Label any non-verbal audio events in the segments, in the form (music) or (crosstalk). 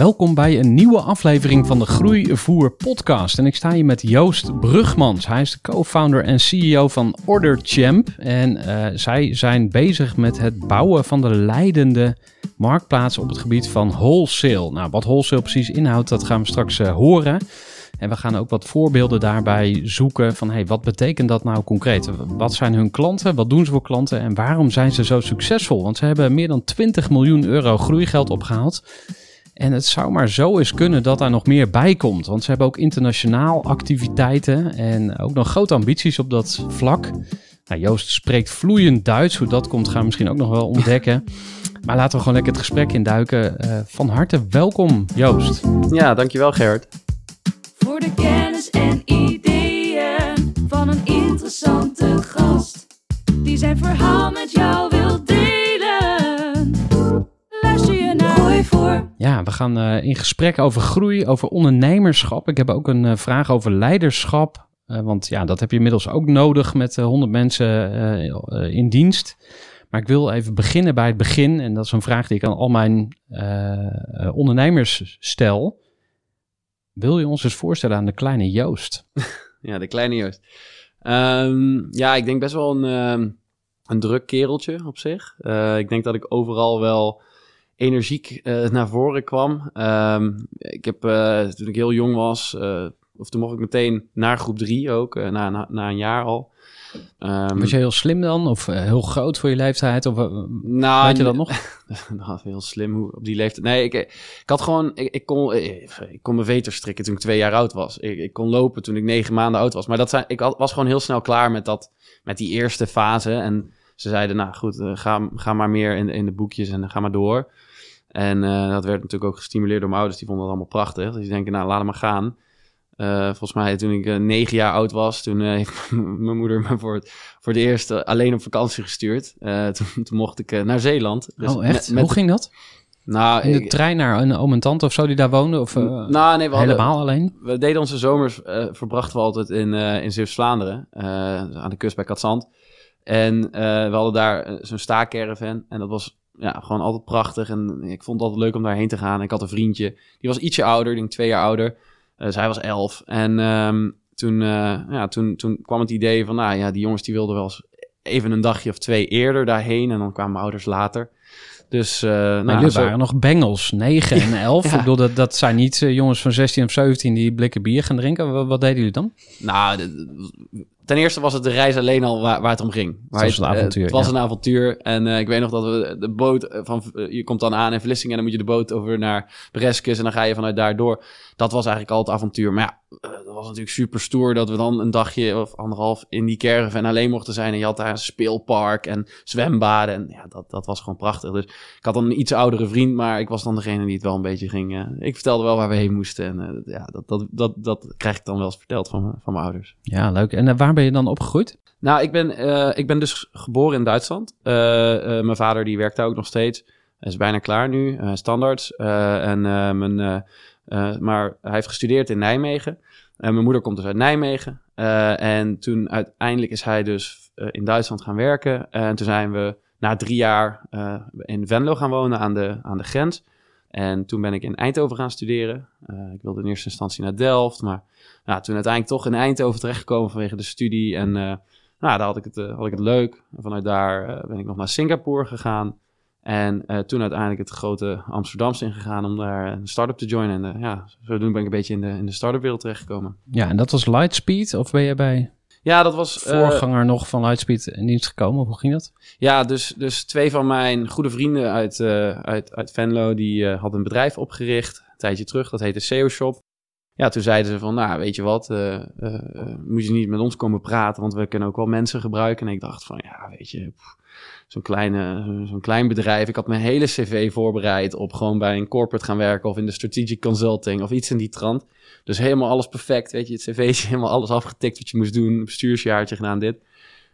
Welkom bij een nieuwe aflevering van de Groeivoer podcast. En ik sta hier met Joost Brugmans. Hij is de co-founder en CEO van Order Champ. En eh, zij zijn bezig met het bouwen van de leidende marktplaats op het gebied van wholesale. Nou, wat wholesale precies inhoudt, dat gaan we straks eh, horen. En we gaan ook wat voorbeelden daarbij zoeken van hey, wat betekent dat nou concreet? Wat zijn hun klanten? Wat doen ze voor klanten? En waarom zijn ze zo succesvol? Want ze hebben meer dan 20 miljoen euro groeigeld opgehaald. En het zou maar zo eens kunnen dat daar nog meer bij komt. Want ze hebben ook internationaal activiteiten en ook nog grote ambities op dat vlak. Nou, Joost spreekt vloeiend Duits. Hoe dat komt, gaan we misschien ook nog wel ontdekken. (laughs) Maar laten we gewoon lekker het gesprek induiken. Uh, van harte welkom, Joost. Ja, dankjewel Gerard. Voor de kennis en ideeën van een interessante gast. Die zijn verhaal met jou wil voor. Ja, we gaan uh, in gesprek over groei, over ondernemerschap. Ik heb ook een uh, vraag over leiderschap. Uh, want ja, dat heb je inmiddels ook nodig met 100 mensen in dienst. Maar ik wil even beginnen bij het begin. En dat is een vraag die ik aan al mijn ondernemers stel. Wil je ons eens voorstellen aan de kleine Joost? (laughs) ja, de kleine Joost. Um, ja, ik denk best wel een, um, een druk kereltje op zich. Uh, ik denk dat ik overal wel energiek uh, naar voren kwam. Um, ik heb uh, toen ik heel jong was, of toen mocht ik meteen naar groep drie ook, na, na, na, een jaar al. Um, was je heel slim dan? Of uh, heel groot voor je leeftijd? Of, uh, nou, weet je dat nog? (laughs) nou, heel slim hoe, op die leeftijd. Nee, ik, ik had gewoon... Ik, ik, kon, ik, ik kon mijn veter strikken toen ik twee jaar oud was. Ik, ik kon lopen toen ik negen maanden oud was. Maar dat zijn, ik had, was gewoon heel snel klaar met, dat, met die eerste fase. En ze zeiden, nou goed, uh, ga, ga maar meer in, in de boekjes en ga maar door. En dat werd natuurlijk ook gestimuleerd door mijn ouders. Die vonden dat allemaal prachtig. Dus die denken, nou, laat hem maar gaan. Uh, volgens mij toen ik uh, negen jaar oud was, toen uh, (laughs) heeft mijn moeder me voor het, voor de eerste alleen op vakantie gestuurd. (laughs) Toen, toen, mocht ik naar Zeeland. Dus oh echt? Met, Hoe ging dat? Nou, in de ik, trein naar een oom en tante of zo die daar woonde? Of nou, nee, we helemaal hadden, alleen? We deden onze zomers, verbrachten we altijd in, in Zeeuws-Vlaanderen, aan de kust bij Katzand. En we hadden daar zo'n staakerven en dat was ja, gewoon altijd prachtig. En ik vond het altijd leuk om daarheen te gaan. Ik had een vriendje, die was ietsje ouder, ik denk twee jaar ouder. Uh, zij was elf. En um, toen, uh, ja, toen, toen kwam het idee van, nou ja, die jongens die wilden wel eens even een dagje of twee eerder daarheen. En dan kwamen mijn ouders later. Dus, uh, nou, nou jullie waren nog bengels, 9 en (laughs) 11. ja. Ik bedoel, dat, dat zijn niet jongens van 16 of 17 die blikken bier gaan drinken. Wat, wat deden jullie dan? Nou, ten eerste was het de reis alleen al waar, waar het om ging. Het was een avontuur. Het was ja. een avontuur. En uh, ik weet nog dat we de boot van... je komt dan aan in Vlissingen en dan moet je de boot over naar Breskes. En dan ga je vanuit daar door. Dat was eigenlijk al het avontuur. Maar ja, dat was natuurlijk super stoer dat we dan een dagje of anderhalf in die caravan alleen mochten zijn. En je had daar een speelpark en zwembaden. En ja, dat, dat was gewoon prachtig. Dus ik had dan een iets oudere vriend, maar ik was dan degene die het wel een beetje ging. Uh, ik vertelde wel waar we heen moesten. En uh, ja, dat, dat, dat, dat krijg ik dan wel eens verteld van, van mijn ouders. Ja, leuk. En uh, waar ben je dan opgegroeid? Nou, ik ben, ik ben dus geboren in Duitsland. mijn vader die werkt daar ook nog steeds. Hij is bijna klaar nu, standaards. en mijn uh, maar hij heeft gestudeerd in Nijmegen. En mijn moeder komt dus uit Nijmegen. Uh, en toen uiteindelijk is hij dus eh, in Duitsland gaan werken. En toen zijn we na drie jaar eh, in Venlo gaan wonen aan de, aan de grens. En toen ben ik in Eindhoven gaan studeren. Eh, ik wilde in eerste instantie naar Delft, maar nou, toen uiteindelijk toch in Eindhoven terechtgekomen vanwege de studie. En eh, nou, daar had ik het, eh, had ik het leuk. En vanuit daar eh, ben ik nog naar Singapore gegaan. En eh, toen uiteindelijk het grote Amsterdamse ingegaan om daar een start-up te joinen. En eh, ja, zodoende ben ik een beetje in de, in de start-up wereld terechtgekomen. Ja, en dat was Lightspeed? Of ben je bij Ja, dat was... eh, voorganger nog van Lightspeed in dienst gekomen? Of hoe ging dat? Ja, dus, dus twee van mijn goede vrienden uit, uit, uit Venlo, die hadden een bedrijf opgericht, een tijdje terug, dat heette SEO Shop. Ja, toen zeiden ze van, nou, weet je wat, eh, moet je niet met ons komen praten, want we kunnen ook wel mensen gebruiken. En ik dacht van, ja, weet je, zo'n zo'n klein bedrijf. Ik had mijn hele cv voorbereid op gewoon bij een corporate gaan werken of in de strategic consulting of iets in die trant. Dus helemaal alles perfect, weet je, het cv'tje, (laughs) helemaal alles afgetikt wat je moest doen, bestuursjaartje gedaan, dit.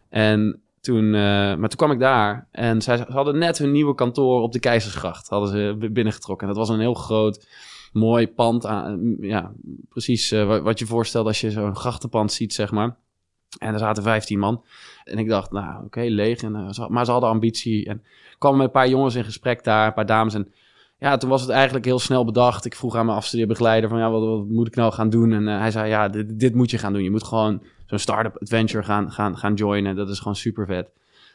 En toen, eh, maar toen kwam ik daar en zij, ze hadden net hun nieuwe kantoor op de Keizersgracht, hadden ze binnengetrokken. En dat was een heel groot, mooi pand, ja, precies eh, wa- wat je voorstelt als je zo'n grachtenpand ziet, zeg maar. En er zaten 15 man. En ik dacht, nou, oké, leeg. En, eh, maar ze hadden ambitie. En ik kwam met een paar jongens in gesprek daar, een paar dames. En ja, toen was het eigenlijk heel snel bedacht. Ik vroeg aan mijn afstudeerbegeleider van, ja, wat, moet ik nou gaan doen? En eh, hij zei, ja, dit, moet je gaan doen. Je moet gewoon zo'n start-up adventure gaan, gaan, gaan joinen. Dat is gewoon super vet.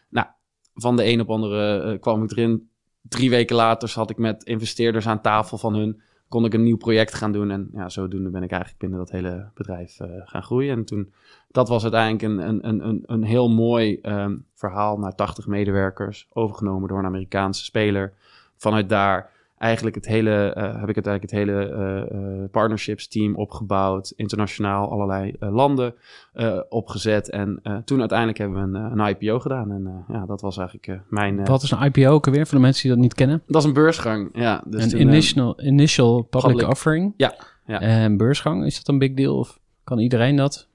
Nou, van de een op andere kwam ik erin. Drie weken later zat ik met investeerders aan tafel van hun. Kon ik een nieuw project gaan doen. En ja, zodoende ben ik eigenlijk binnen dat hele bedrijf eh, gaan groeien. En toen, dat was uiteindelijk een, een, een, een, heel mooi ehm, verhaal naar 80 medewerkers. Overgenomen door een Amerikaanse speler. Vanuit daar eigenlijk het hele, eh, heb ik uiteindelijk het hele eh, partnerships team opgebouwd. Internationaal allerlei landen opgezet. En toen uiteindelijk hebben we een, een IPO gedaan. En ja, dat was eigenlijk mijn... Wat is een IPO ook alweer, voor de mensen die dat niet kennen? dat is een beursgang, ja. Dus een toen, eh, initial, initial public, public. offering. Ja, ja. En beursgang, is dat een big deal? Of kan iedereen dat?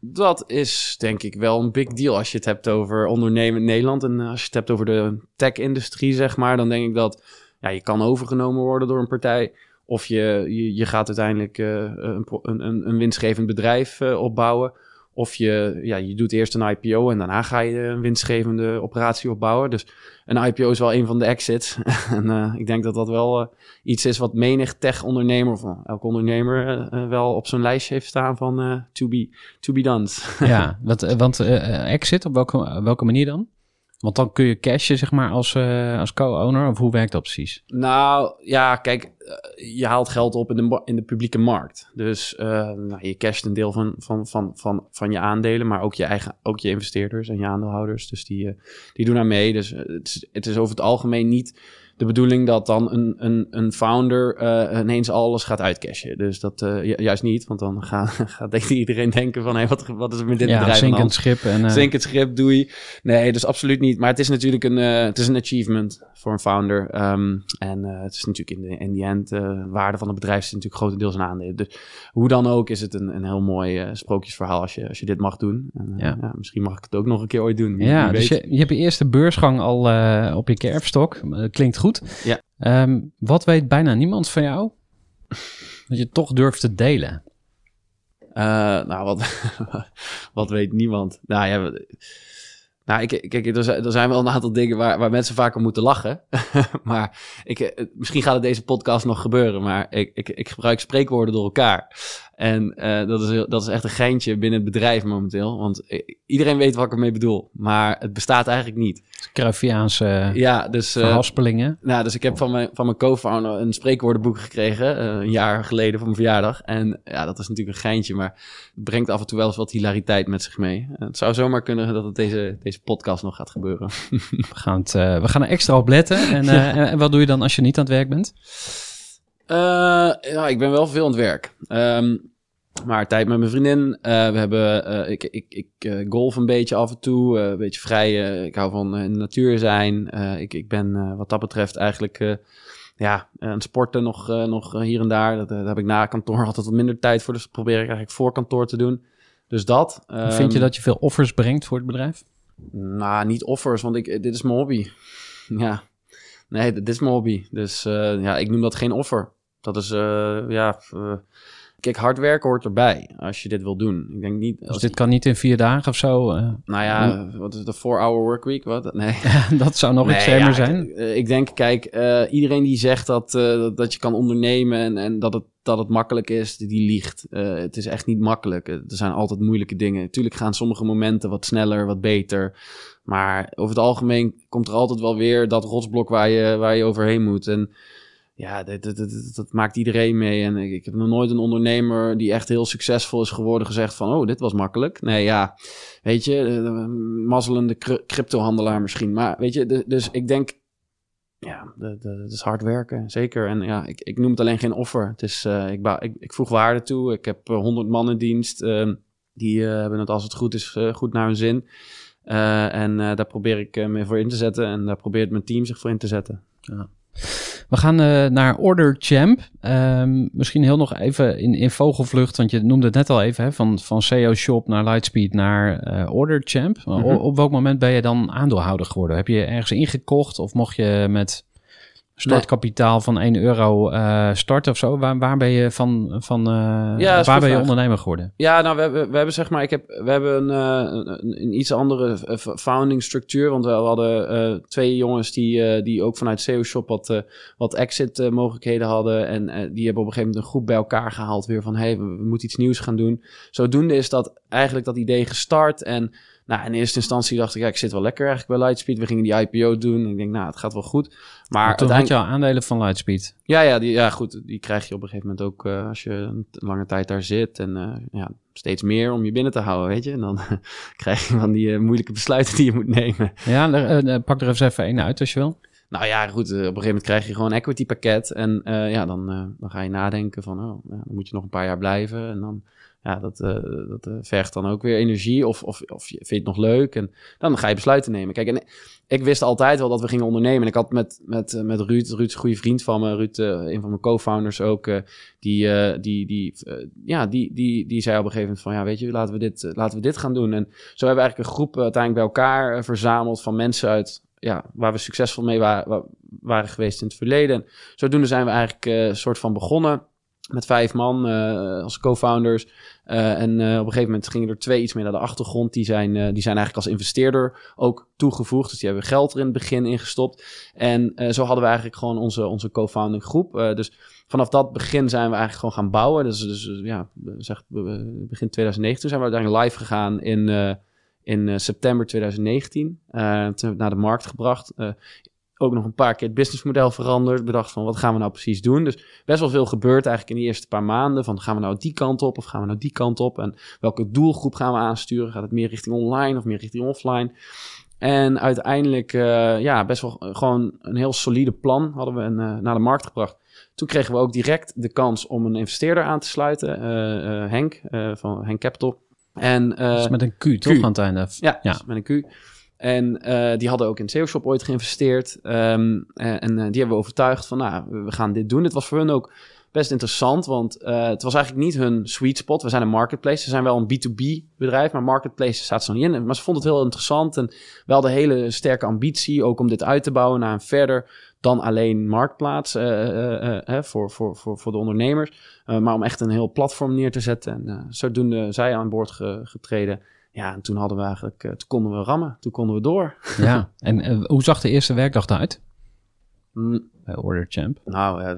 Dat is denk ik wel een big deal als je het hebt over ondernemen in Nederland. En als je het hebt over de tech-industrie, zeg maar, dan denk ik dat ja, je kan overgenomen worden door een partij. Of je, je, je gaat uiteindelijk eh, een, een, een, winstgevend bedrijf eh, opbouwen. Of je, ja, je doet eerst een IPO en daarna ga je een winstgevende operatie opbouwen. Dus een IPO is wel een van de exits. (laughs) en eh, ik denk dat dat wel iets is wat menig tech-ondernemer, of elke ondernemer, wel op zijn lijstje heeft staan van to, be, to be done. ja, (laughs) want, eh, want exit, op welke, welke manier dan? Want dan kun je cashen, zeg maar, als, eh, als co-owner. Of hoe werkt dat precies? Nou ja, kijk, eh, je haalt geld op in de, in de publieke markt. Dus eh, nou, je casht een deel van, van, van, van, van je aandelen, maar ook je, eigen, ook je investeerders en je aandeelhouders. Dus die, die doen aan mee. Dus het is, het is over het algemeen niet de bedoeling dat dan een, een, een founder eh, ineens alles gaat uitcashen. Dus dat eh, ju- juist niet, want dan (laughs) gaat, gaat iedereen denken van... Hé, wat, wat is er met dit ja, bedrijf zinkend schip. En, eh, Zink het schip, doei. Nee, dus absoluut niet. Maar het is natuurlijk een, het is een achievement voor een founder. Ehm, en het is natuurlijk in de, in the end, waarde van het bedrijf is natuurlijk grotendeels een aandeel. Dus hoe dan ook is het een, een heel mooi sprookjesverhaal als je, als je dit mag doen. En, Ja. ja. misschien mag ik het ook nog een keer ooit doen. Ja, dus je, je hebt je eerste beursgang al op je kerfstok. Klinkt goed. Ja. Ehm, wat weet bijna niemand van jou? (laughs) Dat je toch durft te delen. Eh, nou, wat, (laughs) wat weet niemand? Nou ja, nou, ik, kijk, er zijn, er zijn wel een aantal dingen waar, waar mensen vaak om moeten lachen. (laughs) maar ik, eh, misschien gaat het deze podcast nog gebeuren, maar ik, ik, ik gebruik spreekwoorden door elkaar. En eh, dat, is, dat is echt een geintje binnen het bedrijf momenteel. Want eh, iedereen weet wat ik ermee bedoel, maar het bestaat eigenlijk niet. Cruyffiaanse Ja, dus... verhaspelingen. nou, dus ik heb van mijn, van mijn co-founder een spreekwoordenboek gekregen. een jaar geleden voor mijn verjaardag. En ja, dat is natuurlijk een geintje, maar het brengt af en toe wel eens wat hilariteit met zich mee. Het zou zomaar kunnen dat het deze, deze podcast nog gaat gebeuren. (laughs) We gaan, het, we gaan er extra op letten. En, en, wat doe je dan als je niet aan het werk bent? Eh, ja, ik ben wel veel aan het werk. Ehm, maar tijd met mijn vriendin. Eh, we hebben, eh, ik, ik, ik eh, golf een beetje af en toe. een beetje vrij. ik hou van in de natuur zijn. Ik, ik ben wat dat betreft eigenlijk ja, aan sporten nog, nog hier en daar. Dat, daar heb ik na kantoor (laughs) altijd wat minder tijd voor. Dus dat probeer ik eigenlijk voor kantoor te doen. Dus dat. Vind je Ehm, dat je veel offers brengt voor het bedrijf? nou, niet offers, want ik, dit is mijn hobby. (laughs) Ja, nee, dit is mijn hobby. Dus ja, ik noem dat geen offer. Dat is, ja, kijk, hard werken hoort erbij als je dit wil doen. Ik denk niet... Dus Als, dit kan niet in vier dagen of zo. eh, nou ja, wat is de 4-hour workweek? Wat? (laughs) Nee. dat zou nog Nee, extremer ja, zijn. Ik, eh, ik denk, kijk, eh, iedereen die zegt dat, dat, je kan ondernemen en, en dat, het, dat het makkelijk is, die liegt. Het is echt niet makkelijk. Er zijn altijd moeilijke dingen. Tuurlijk gaan sommige momenten wat sneller, wat beter. Maar over het algemeen komt er altijd wel weer dat rotsblok waar je, waar je overheen moet. En ja, dat, dat, dat, dat maakt iedereen mee. En ik, heb nog nooit een ondernemer die echt heel succesvol is geworden gezegd van... oh, dit was makkelijk. Nee, ja, weet je, eh, mazzelende cr- cryptohandelaar misschien. Maar weet je, dus ik denk... Ja, het is hard werken, zeker. En ja, ik, ik noem het alleen geen offer. Het is, eh, ik, ik, ik voeg waarde toe. Ik heb eh, 100 man in dienst. ehm, die eh, hebben het als het goed is eh, goed naar hun zin. Eh, en eh, daar probeer ik eh, me voor in te zetten. En daar probeert mijn team zich voor in te zetten. We gaan eh, naar Order Champ. Ehm, misschien heel nog even in, in vogelvlucht, want je noemde het net al even, hè, van, van SEO Shop naar Lightspeed naar eh, Order Champ. O- Mhm. op welk moment ben je dan aandeelhouder geworden? Heb je ergens ingekocht of mocht je met startkapitaal van 1 euro eh, starten of zo? Waar, waar ben je van, van eh, Ja, waar ben je ondernemer geworden? Ja, nou, we hebben, we hebben zeg maar, ik heb, we hebben een, eh, een, een iets andere founding structuur. Want we hadden twee jongens die, die ook vanuit SEO Shop wat, wat exit mogelijkheden hadden. En die hebben op een gegeven moment een groep bij elkaar gehaald weer van, hey, we, we moeten iets nieuws gaan doen. Zodoende is dat eigenlijk dat idee gestart. En nou, in eerste instantie dacht ik, ja, ik zit wel lekker eigenlijk bij Lightspeed. We gingen die IPO doen. Ik denk, nou, het gaat wel goed. Maar Maar toen had je al aandelen van Lightspeed. Ja, ja, die, ja, goed. Die krijg je op een gegeven moment ook eh, als je een lange tijd daar zit. En eh, ja, steeds meer om je binnen te houden, weet je. En dan (laughs) krijg je van die eh, moeilijke besluiten die je moet nemen. Ja, pak er eens even één uit als je wil. Nou ja, goed. op een gegeven moment krijg je gewoon een equity pakket. En ja, dan, dan ga je nadenken van, oh, ja, dan moet je nog een paar jaar blijven. En dan, ja, dat, eh, dat eh, vergt dan ook weer energie. Of, of, of je vindt het nog leuk. En dan ga je besluiten nemen. Kijk, en ik wist altijd wel dat we gingen ondernemen. En ik had met, met, eh, met Ruud, Ruud een goede vriend van me. Ruud, een van mijn co-founders ook. die, die, die, ja, die, die, die zei op een gegeven moment van... Ja, weet je, laten we dit, laten we dit gaan doen. En zo hebben we eigenlijk een groep uiteindelijk bij elkaar verzameld... van mensen uit... Ja, waar we succesvol mee wa- wa- waren geweest in het verleden. En zodoende zijn we eigenlijk een soort van begonnen met vijf man als co-founders. Eh, en eh, op een gegeven moment gingen er twee iets meer naar de achtergrond. Die zijn, eh, die zijn eigenlijk als investeerder ook toegevoegd. Dus die hebben geld er in het begin ingestopt. En zo hadden we eigenlijk gewoon onze, onze co-founding groep. Dus vanaf dat begin zijn we eigenlijk gewoon gaan bouwen. Dus, dus ja, zeg, begin 2019 zijn we uiteindelijk live gegaan in, in september 2019. Eh, toen hebben we het naar de markt gebracht. Ook nog een paar keer het businessmodel veranderd. Bedacht van wat gaan we nou precies doen. Dus best wel veel gebeurd eigenlijk in de eerste paar maanden. Van gaan we nou die kant op of gaan we nou die kant op? En welke doelgroep gaan we aansturen? Gaat het meer richting online of meer richting offline? En uiteindelijk, eh, ja, best wel gewoon een heel solide plan hadden we een, eh, naar de markt gebracht. Toen kregen we ook direct de kans om een investeerder aan te sluiten. eh, Henk, van Henk Capital. En, Dat is met een Q, toch? Aan het einde. ja, Ja. met een Q. En eh, die hadden ook in SEO-shop ooit geïnvesteerd. Ehm, eh, en eh, die hebben we overtuigd van, nou, we gaan dit doen. Het was voor hun ook best interessant, want het was eigenlijk niet hun sweet spot. We zijn een marketplace. Ze zijn wel een B2B bedrijf, maar marketplace staat ze nog niet in. Maar ze vonden het heel interessant en wel de hele sterke ambitie ook om dit uit te bouwen naar een verder dan alleen marktplaats voor, voor, voor, voor de ondernemers. Maar om echt een heel platform neer te zetten. En zodoende zij aan boord ge- getreden. Ja, en toen hadden we eigenlijk, eh, toen konden we rammen, toen konden we door. Ja, en eh, hoe zag de eerste werkdag eruit Mm, bij Order Champ? Nou, (laughs)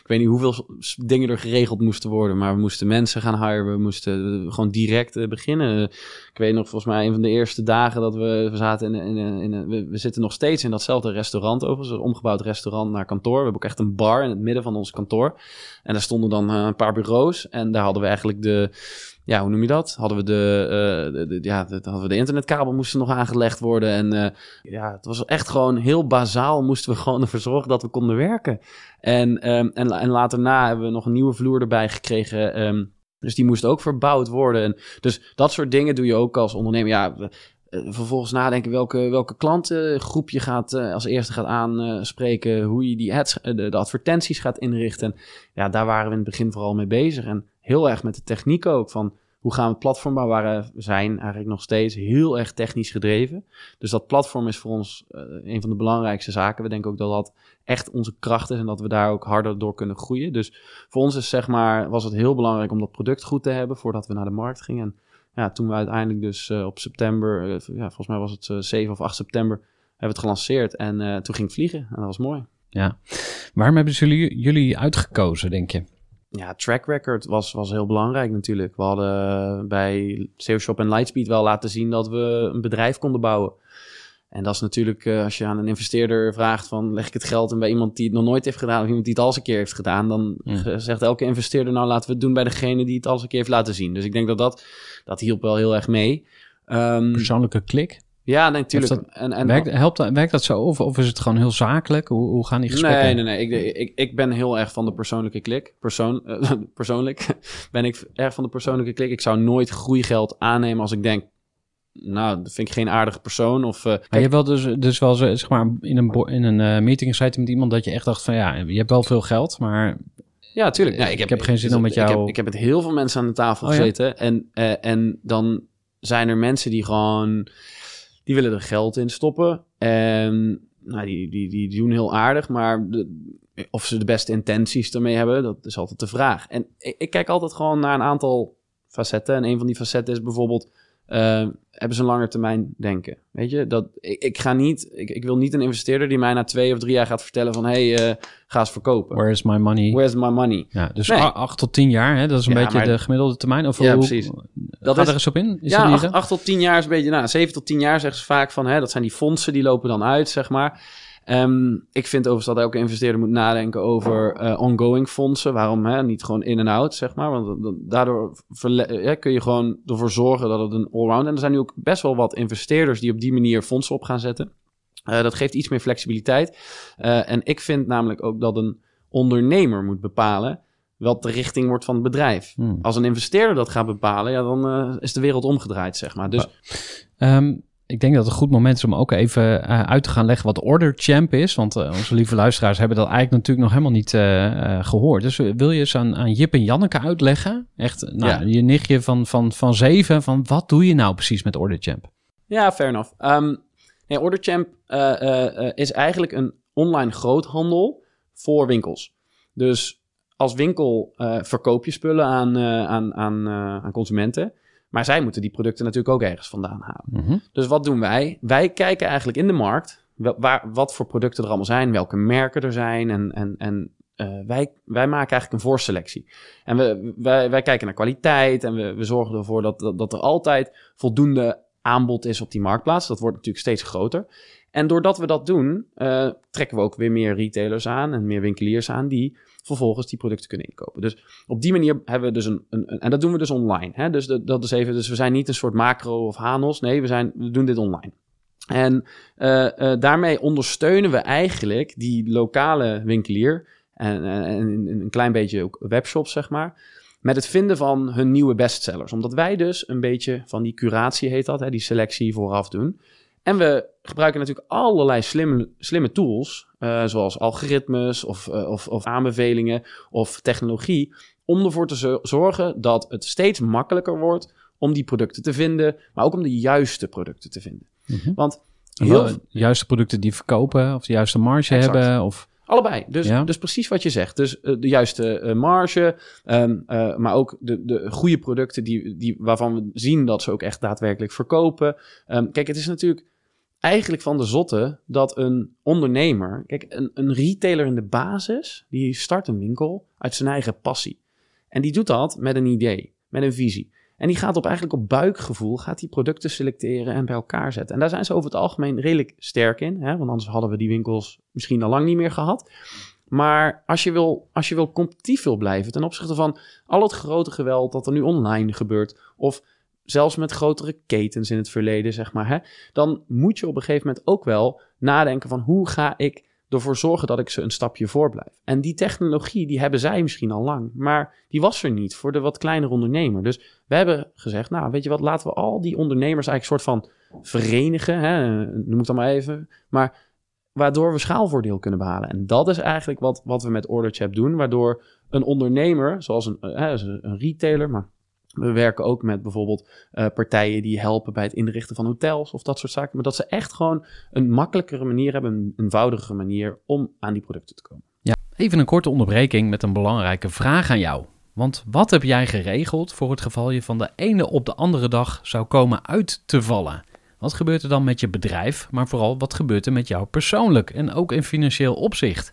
ik weet niet hoeveel dingen er geregeld moesten worden, maar we moesten mensen gaan hiren, we moesten eh, gewoon direct eh, beginnen. Ik weet nog, volgens mij een van de eerste dagen dat we, zaten in, in, in, we, zitten nog steeds in datzelfde restaurant overigens, een omgebouwd restaurant naar kantoor. We hebben ook echt een bar in het midden van ons kantoor. En daar stonden dan eh, een paar bureaus en daar hadden we eigenlijk de, ja, hoe noem je dat? Hadden we de, eh, de, de- ja, de, hadden we de internetkabel moesten nog aangelegd worden en ja, het was echt gewoon heel bazaal. Moesten we gewoon ervoor zorgen dat we konden werken. En, ehm, en, en later na hebben we nog een nieuwe vloer erbij gekregen. ehm, dus die moest ook verbouwd worden. En dus dat soort dingen doe je ook als ondernemer. Ja, eh, vervolgens nadenken welke, welke klantengroep je gaat, eh, als eerste gaat aanspreken. Hoe je die ads, eh, de, de advertenties gaat inrichten. En ja, daar waren we in het begin vooral mee bezig. En heel erg met de techniek ook. Van hoe gaan we het platform we zijn eigenlijk nog steeds heel erg technisch gedreven. Dus dat platform is voor ons uh, een van de belangrijkste zaken. We denken ook dat dat echt onze kracht is en dat we daar ook harder door kunnen groeien. Dus voor ons is, zeg maar, was het heel belangrijk om dat product goed te hebben voordat we naar de markt gingen. En ja, toen we uiteindelijk dus uh, op september, uh, ja, volgens mij was het 7 of 8 september, hebben we het gelanceerd. En toen ging het vliegen en dat was mooi. Ja. Waarom hebben jullie, jullie uitgekozen, denk je? Ja, track record was, was heel belangrijk natuurlijk. We hadden bij SEO Shop en Lightspeed wel laten zien dat we een bedrijf konden bouwen. En dat is natuurlijk, uh, als je aan een investeerder vraagt van leg ik het geld in bij iemand die het nog nooit heeft gedaan of iemand die het al eens een keer heeft gedaan, dan mm. zegt elke investeerder nou laten we het doen bij degene die het al eens een keer heeft laten zien. Dus ik denk dat dat, dat hielp wel heel erg mee. Um, Persoonlijke klik? Ja, natuurlijk. Dat, en, en, werkt, helpt, werkt dat zo of, of is het gewoon heel zakelijk? Hoe, hoe gaan die gesprekken? Nee, nee, nee. Ik, ik, ik ben heel erg van de persoonlijke klik. Persoon, uh, (laughs) persoonlijk (laughs) ben ik erg van de persoonlijke klik. Ik zou nooit groeigeld aannemen als ik denk... Nou, dat vind ik geen aardige persoon. Of, uh, maar je hebt wel dus, dus wel zeg maar in een, in een uh, meeting gezeten met iemand dat je echt dacht van ja, je hebt wel veel geld, maar ja, tuurlijk. Ja, ik, heb, ik heb geen zin om met jou... Ik heb, ik heb met heel veel mensen aan de tafel oh, gezeten. Ja? En, uh, en dan zijn er mensen die gewoon die willen er geld in stoppen. En nou, die, die, die, doen heel aardig, maar de, of ze de beste intenties ermee hebben, dat is altijd de vraag. En ik, ik, kijk altijd gewoon naar een aantal facetten. En een van die facetten is bijvoorbeeld uh, hebben ze een langer termijn denken. Weet je, dat, ik, ik ga niet, ik, ik, wil niet een investeerder die mij na twee of drie jaar gaat vertellen van, hey, uh, ga eens verkopen. Where is my money? Where is my money? Ja, dus nee. acht tot tien jaar, hè? dat is een ja, beetje maar, de gemiddelde termijn. Of ja, hoe, precies. Dat gaat is, er eens op in? Is ja, acht, acht, tot tien jaar is een beetje, nou, zeven tot tien jaar zeggen ze vaak van, hè, dat zijn die fondsen die lopen dan uit, zeg maar. Um, ik vind overigens dat elke investeerder moet nadenken over uh, ongoing fondsen. Waarom hè? niet gewoon in en out, zeg maar. Want daardoor ja, kun je gewoon ervoor zorgen dat het een allround... En er zijn nu ook best wel wat investeerders die op die manier fondsen op gaan zetten. Uh, dat geeft iets meer flexibiliteit. Uh, en ik vind namelijk ook dat een ondernemer moet bepalen wat de richting wordt van het bedrijf. Hmm. Als een investeerder dat gaat bepalen, ja, dan is de wereld omgedraaid, zeg maar. Dus... Um, ik denk dat het een goed moment is om ook even uh, uit te gaan leggen wat Order Champ is. Want uh, onze lieve luisteraars hebben dat eigenlijk natuurlijk nog helemaal niet gehoord. Dus wil je eens aan, aan Jip en Janneke uitleggen? Echt, nou, ja. je nichtje van, van, van zeven, van wat doe je nou precies met Order Champ? Ja, fair enough. Um, nee, Order Champ is eigenlijk een online groothandel voor winkels. Dus als winkel verkoop je spullen aan, aan, aan, aan consumenten. Maar zij moeten die producten natuurlijk ook ergens vandaan halen. Mm-hmm. Dus wat doen wij? Wij kijken eigenlijk in de markt waar, wat voor producten er allemaal zijn, welke merken er zijn. En, en, en uh, wij, wij maken eigenlijk een voorselectie. En we, wij, wij kijken naar kwaliteit en we, we zorgen ervoor dat, dat, dat er altijd voldoende aanbod is op die marktplaats. Dat wordt natuurlijk steeds groter. En doordat we dat doen, uh, trekken we ook weer meer retailers aan en meer winkeliers aan die vervolgens die producten kunnen inkopen. Dus op die manier hebben we dus een, een, en dat doen we dus online. Hè? Dus dat, is even, dus we zijn niet een soort macro of Hanos. Nee, we, zijn, we doen dit online. En uh, uh, daarmee ondersteunen we eigenlijk die lokale winkelier en, en, en een klein beetje ook webshops, zeg maar met het vinden van hun nieuwe bestsellers. Omdat wij dus een beetje van die curatie heet dat, hè, die selectie vooraf doen. En we gebruiken natuurlijk allerlei slimme, slimme tools, uh, zoals algoritmes of, uh, of, of, aanbevelingen of technologie, om ervoor te zorgen dat het steeds makkelijker wordt om die producten te vinden, maar ook om de juiste producten te vinden. Mm -hmm. Want heel... De juiste producten die verkopen of de juiste marge exact. hebben? Of... Allebei. Dus, ja. dus precies wat je zegt. Dus uh, de juiste uh, marge, um, uh, maar ook de, de goede producten die, die, waarvan we zien dat ze ook echt daadwerkelijk verkopen. Um, kijk, het is natuurlijk eigenlijk van de zotte dat een ondernemer, kijk, een, een retailer in de basis, die start een winkel uit zijn eigen passie. En die doet dat met een idee, met een visie. En die gaat op eigenlijk op buikgevoel, gaat die producten selecteren en bij elkaar zetten. En daar zijn ze over het algemeen redelijk sterk in, hè? want anders hadden we die winkels misschien al lang niet meer gehad. Maar als je, wil, als je wil competitief wil blijven ten opzichte van al het grote geweld dat er nu online gebeurt, of zelfs met grotere ketens in het verleden, zeg maar, hè, dan moet je op een gegeven moment ook wel nadenken van hoe ga ik ervoor zorgen dat ik ze een stapje voor blijf. En die technologie, die hebben zij misschien al lang, maar die was er niet voor de wat kleinere ondernemer. Dus we hebben gezegd, nou, weet je wat, laten we al die ondernemers eigenlijk soort van verenigen, hè, noem ik dan maar even, maar waardoor we schaalvoordeel kunnen behalen. En dat is eigenlijk wat, wat we met OrderChap doen, waardoor een ondernemer, zoals een, hè, een retailer, maar We werken ook met bijvoorbeeld uh, partijen die helpen bij het inrichten van hotels of dat soort zaken. Maar dat ze echt gewoon een makkelijkere manier hebben, een eenvoudigere manier om aan die producten te komen. Ja, even een korte onderbreking met een belangrijke vraag aan jou. Want wat heb jij geregeld voor het geval je van de ene op de andere dag zou komen uit te vallen? Wat gebeurt er dan met je bedrijf, maar vooral wat gebeurt er met jou persoonlijk en ook in financieel opzicht?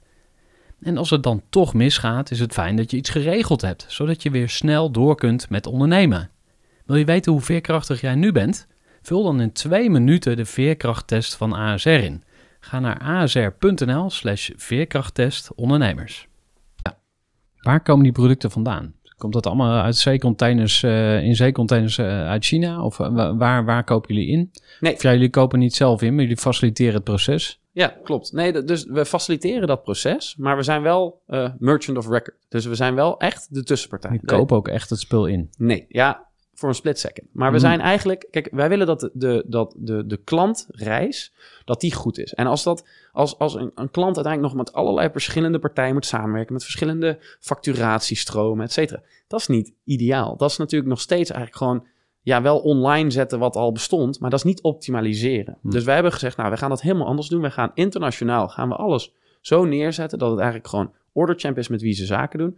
En als het dan toch misgaat, is het fijn dat je iets geregeld hebt, zodat je weer snel door kunt met ondernemen. Wil je weten hoe veerkrachtig jij nu bent? Vul dan in twee minuten de veerkrachttest van ASR in. Ga naar asr.nl/slash veerkrachttest ondernemers. Ja. Waar komen die producten vandaan? Komt dat allemaal uit zeecontainers, uh, in zeecontainers uh, uit China? Of uh, waar, waar kopen jullie in? Nee. Of ja, jullie kopen niet zelf in, maar jullie faciliteren het proces. Ja, klopt. Nee, dus we faciliteren dat proces, maar we zijn wel merchant of record. Dus we zijn wel echt de tussenpartij. Je kopen ook echt het spul in? Nee, ja, voor een split second. Maar we mhm. zijn eigenlijk, kijk, wij willen dat de, dat de, de klantreis, dat die goed is. En als, dat, als, als een, een klant uiteindelijk nog met allerlei verschillende partijen moet samenwerken, met verschillende facturatiestromen, et cetera, dat is niet ideaal. Dat is natuurlijk nog steeds eigenlijk gewoon, ja, wel online zetten wat al bestond, maar dat is niet optimaliseren. Mhm. Dus wij hebben gezegd, nou, we gaan dat helemaal anders doen. We gaan internationaal, gaan we alles zo neerzetten dat het eigenlijk gewoon orderchamp is met wie ze zaken doen.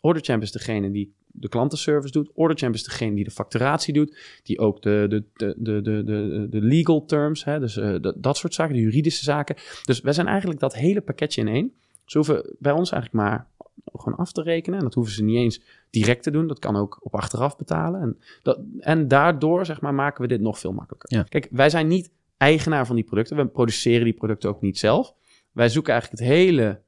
Orderchamp is degene die de klantenservice doet. Orderchamp is degene die de facturatie doet, die ook de, de, de, de, de, de legal terms, hè, dus uh, dat soort zaken, de juridische zaken. Dus wij zijn eigenlijk dat hele pakketje in één. Ze hoeven bij ons eigenlijk maar gewoon af te rekenen. En dat hoeven ze niet eens direct te doen. Dat kan ook op achteraf betalen. En, dat, en daardoor zeg maar, maken we dit nog veel makkelijker. Ja. Kijk, wij zijn niet eigenaar van die producten. We produceren die producten ook niet zelf. Wij zoeken eigenlijk het hele,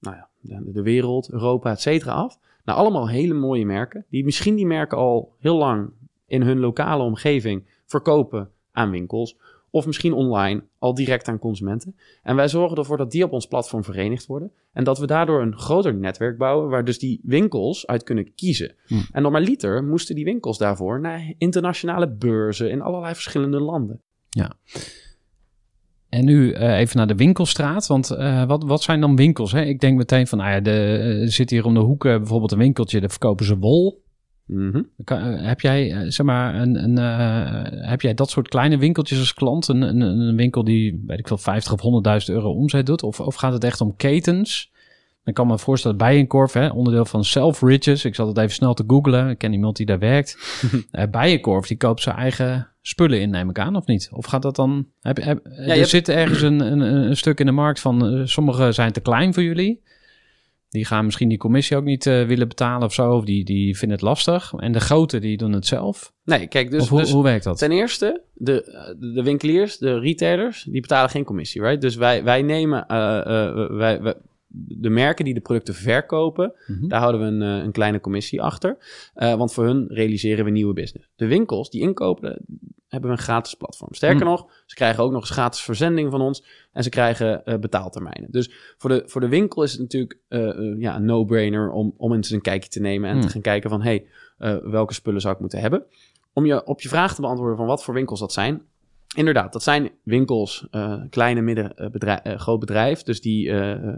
nou ja, de, de wereld, Europa, et cetera af. Nou, allemaal hele mooie merken, die misschien die merken al heel lang in hun lokale omgeving verkopen aan winkels. Of misschien online al direct aan consumenten. En wij zorgen ervoor dat die op ons platform verenigd worden. En dat we daardoor een groter netwerk bouwen waar dus die winkels uit kunnen kiezen. Hm. En normaliter moesten die winkels daarvoor naar internationale beurzen in allerlei verschillende landen. Ja. En nu uh, even naar de winkelstraat. Want uh, wat, wat zijn dan winkels? Hè? Ik denk meteen van, nou ja, er uh, zit hier om de hoek bijvoorbeeld een winkeltje, daar verkopen ze wol. Mm -hmm. heb jij, zeg maar, een, een, heb jij dat soort kleine winkeltjes als klant? Een, een, een winkel die, weet ik veel, 50 of 100.000 euro omzet doet? Of, of gaat het echt om ketens? Dan kan me voorstellen, Bijenkorf, hè, onderdeel van Selfridges. Ik zal het even snel te googlen. Ik ken iemand die daar werkt. uh, (laughs) Bijenkorf, die koopt zijn eigen spullen in, neem ik aan, of niet? Of gaat dat dan... Heb, heb, ja, er zit ergens een, een, een, stuk in de markt van... Uh, sommige zijn te klein voor jullie. Die gaan misschien die commissie ook niet uh, willen betalen of zo. Of die, die vinden het lastig. En de grote, die doen het zelf. Nee, kijk, dus... hoe, dus hoe werkt dat? Ten eerste, de, de winkeliers, de retailers, die betalen geen commissie, right? Dus wij, wij nemen... wij, wij de merken die de producten verkopen, mhm. daar houden we een, eh, een kleine commissie achter. Want voor hun realiseren we nieuwe business. De winkels die inkopen, hebben we een gratis platform. Sterker mhm. nog, ze krijgen ook nog eens gratis verzending van ons en ze krijgen uh, betaaltermijnen. Dus voor de, voor de winkel is het natuurlijk ja, een no-brainer om, om eens een kijkje te nemen en te mhm. gaan kijken van hey, welke spullen zou ik moeten hebben. Om je op je vraag te beantwoorden van wat voor winkels dat zijn, Inderdaad, dat zijn winkels, kleine, midden, bedrijf, groot bedrijf. Dus die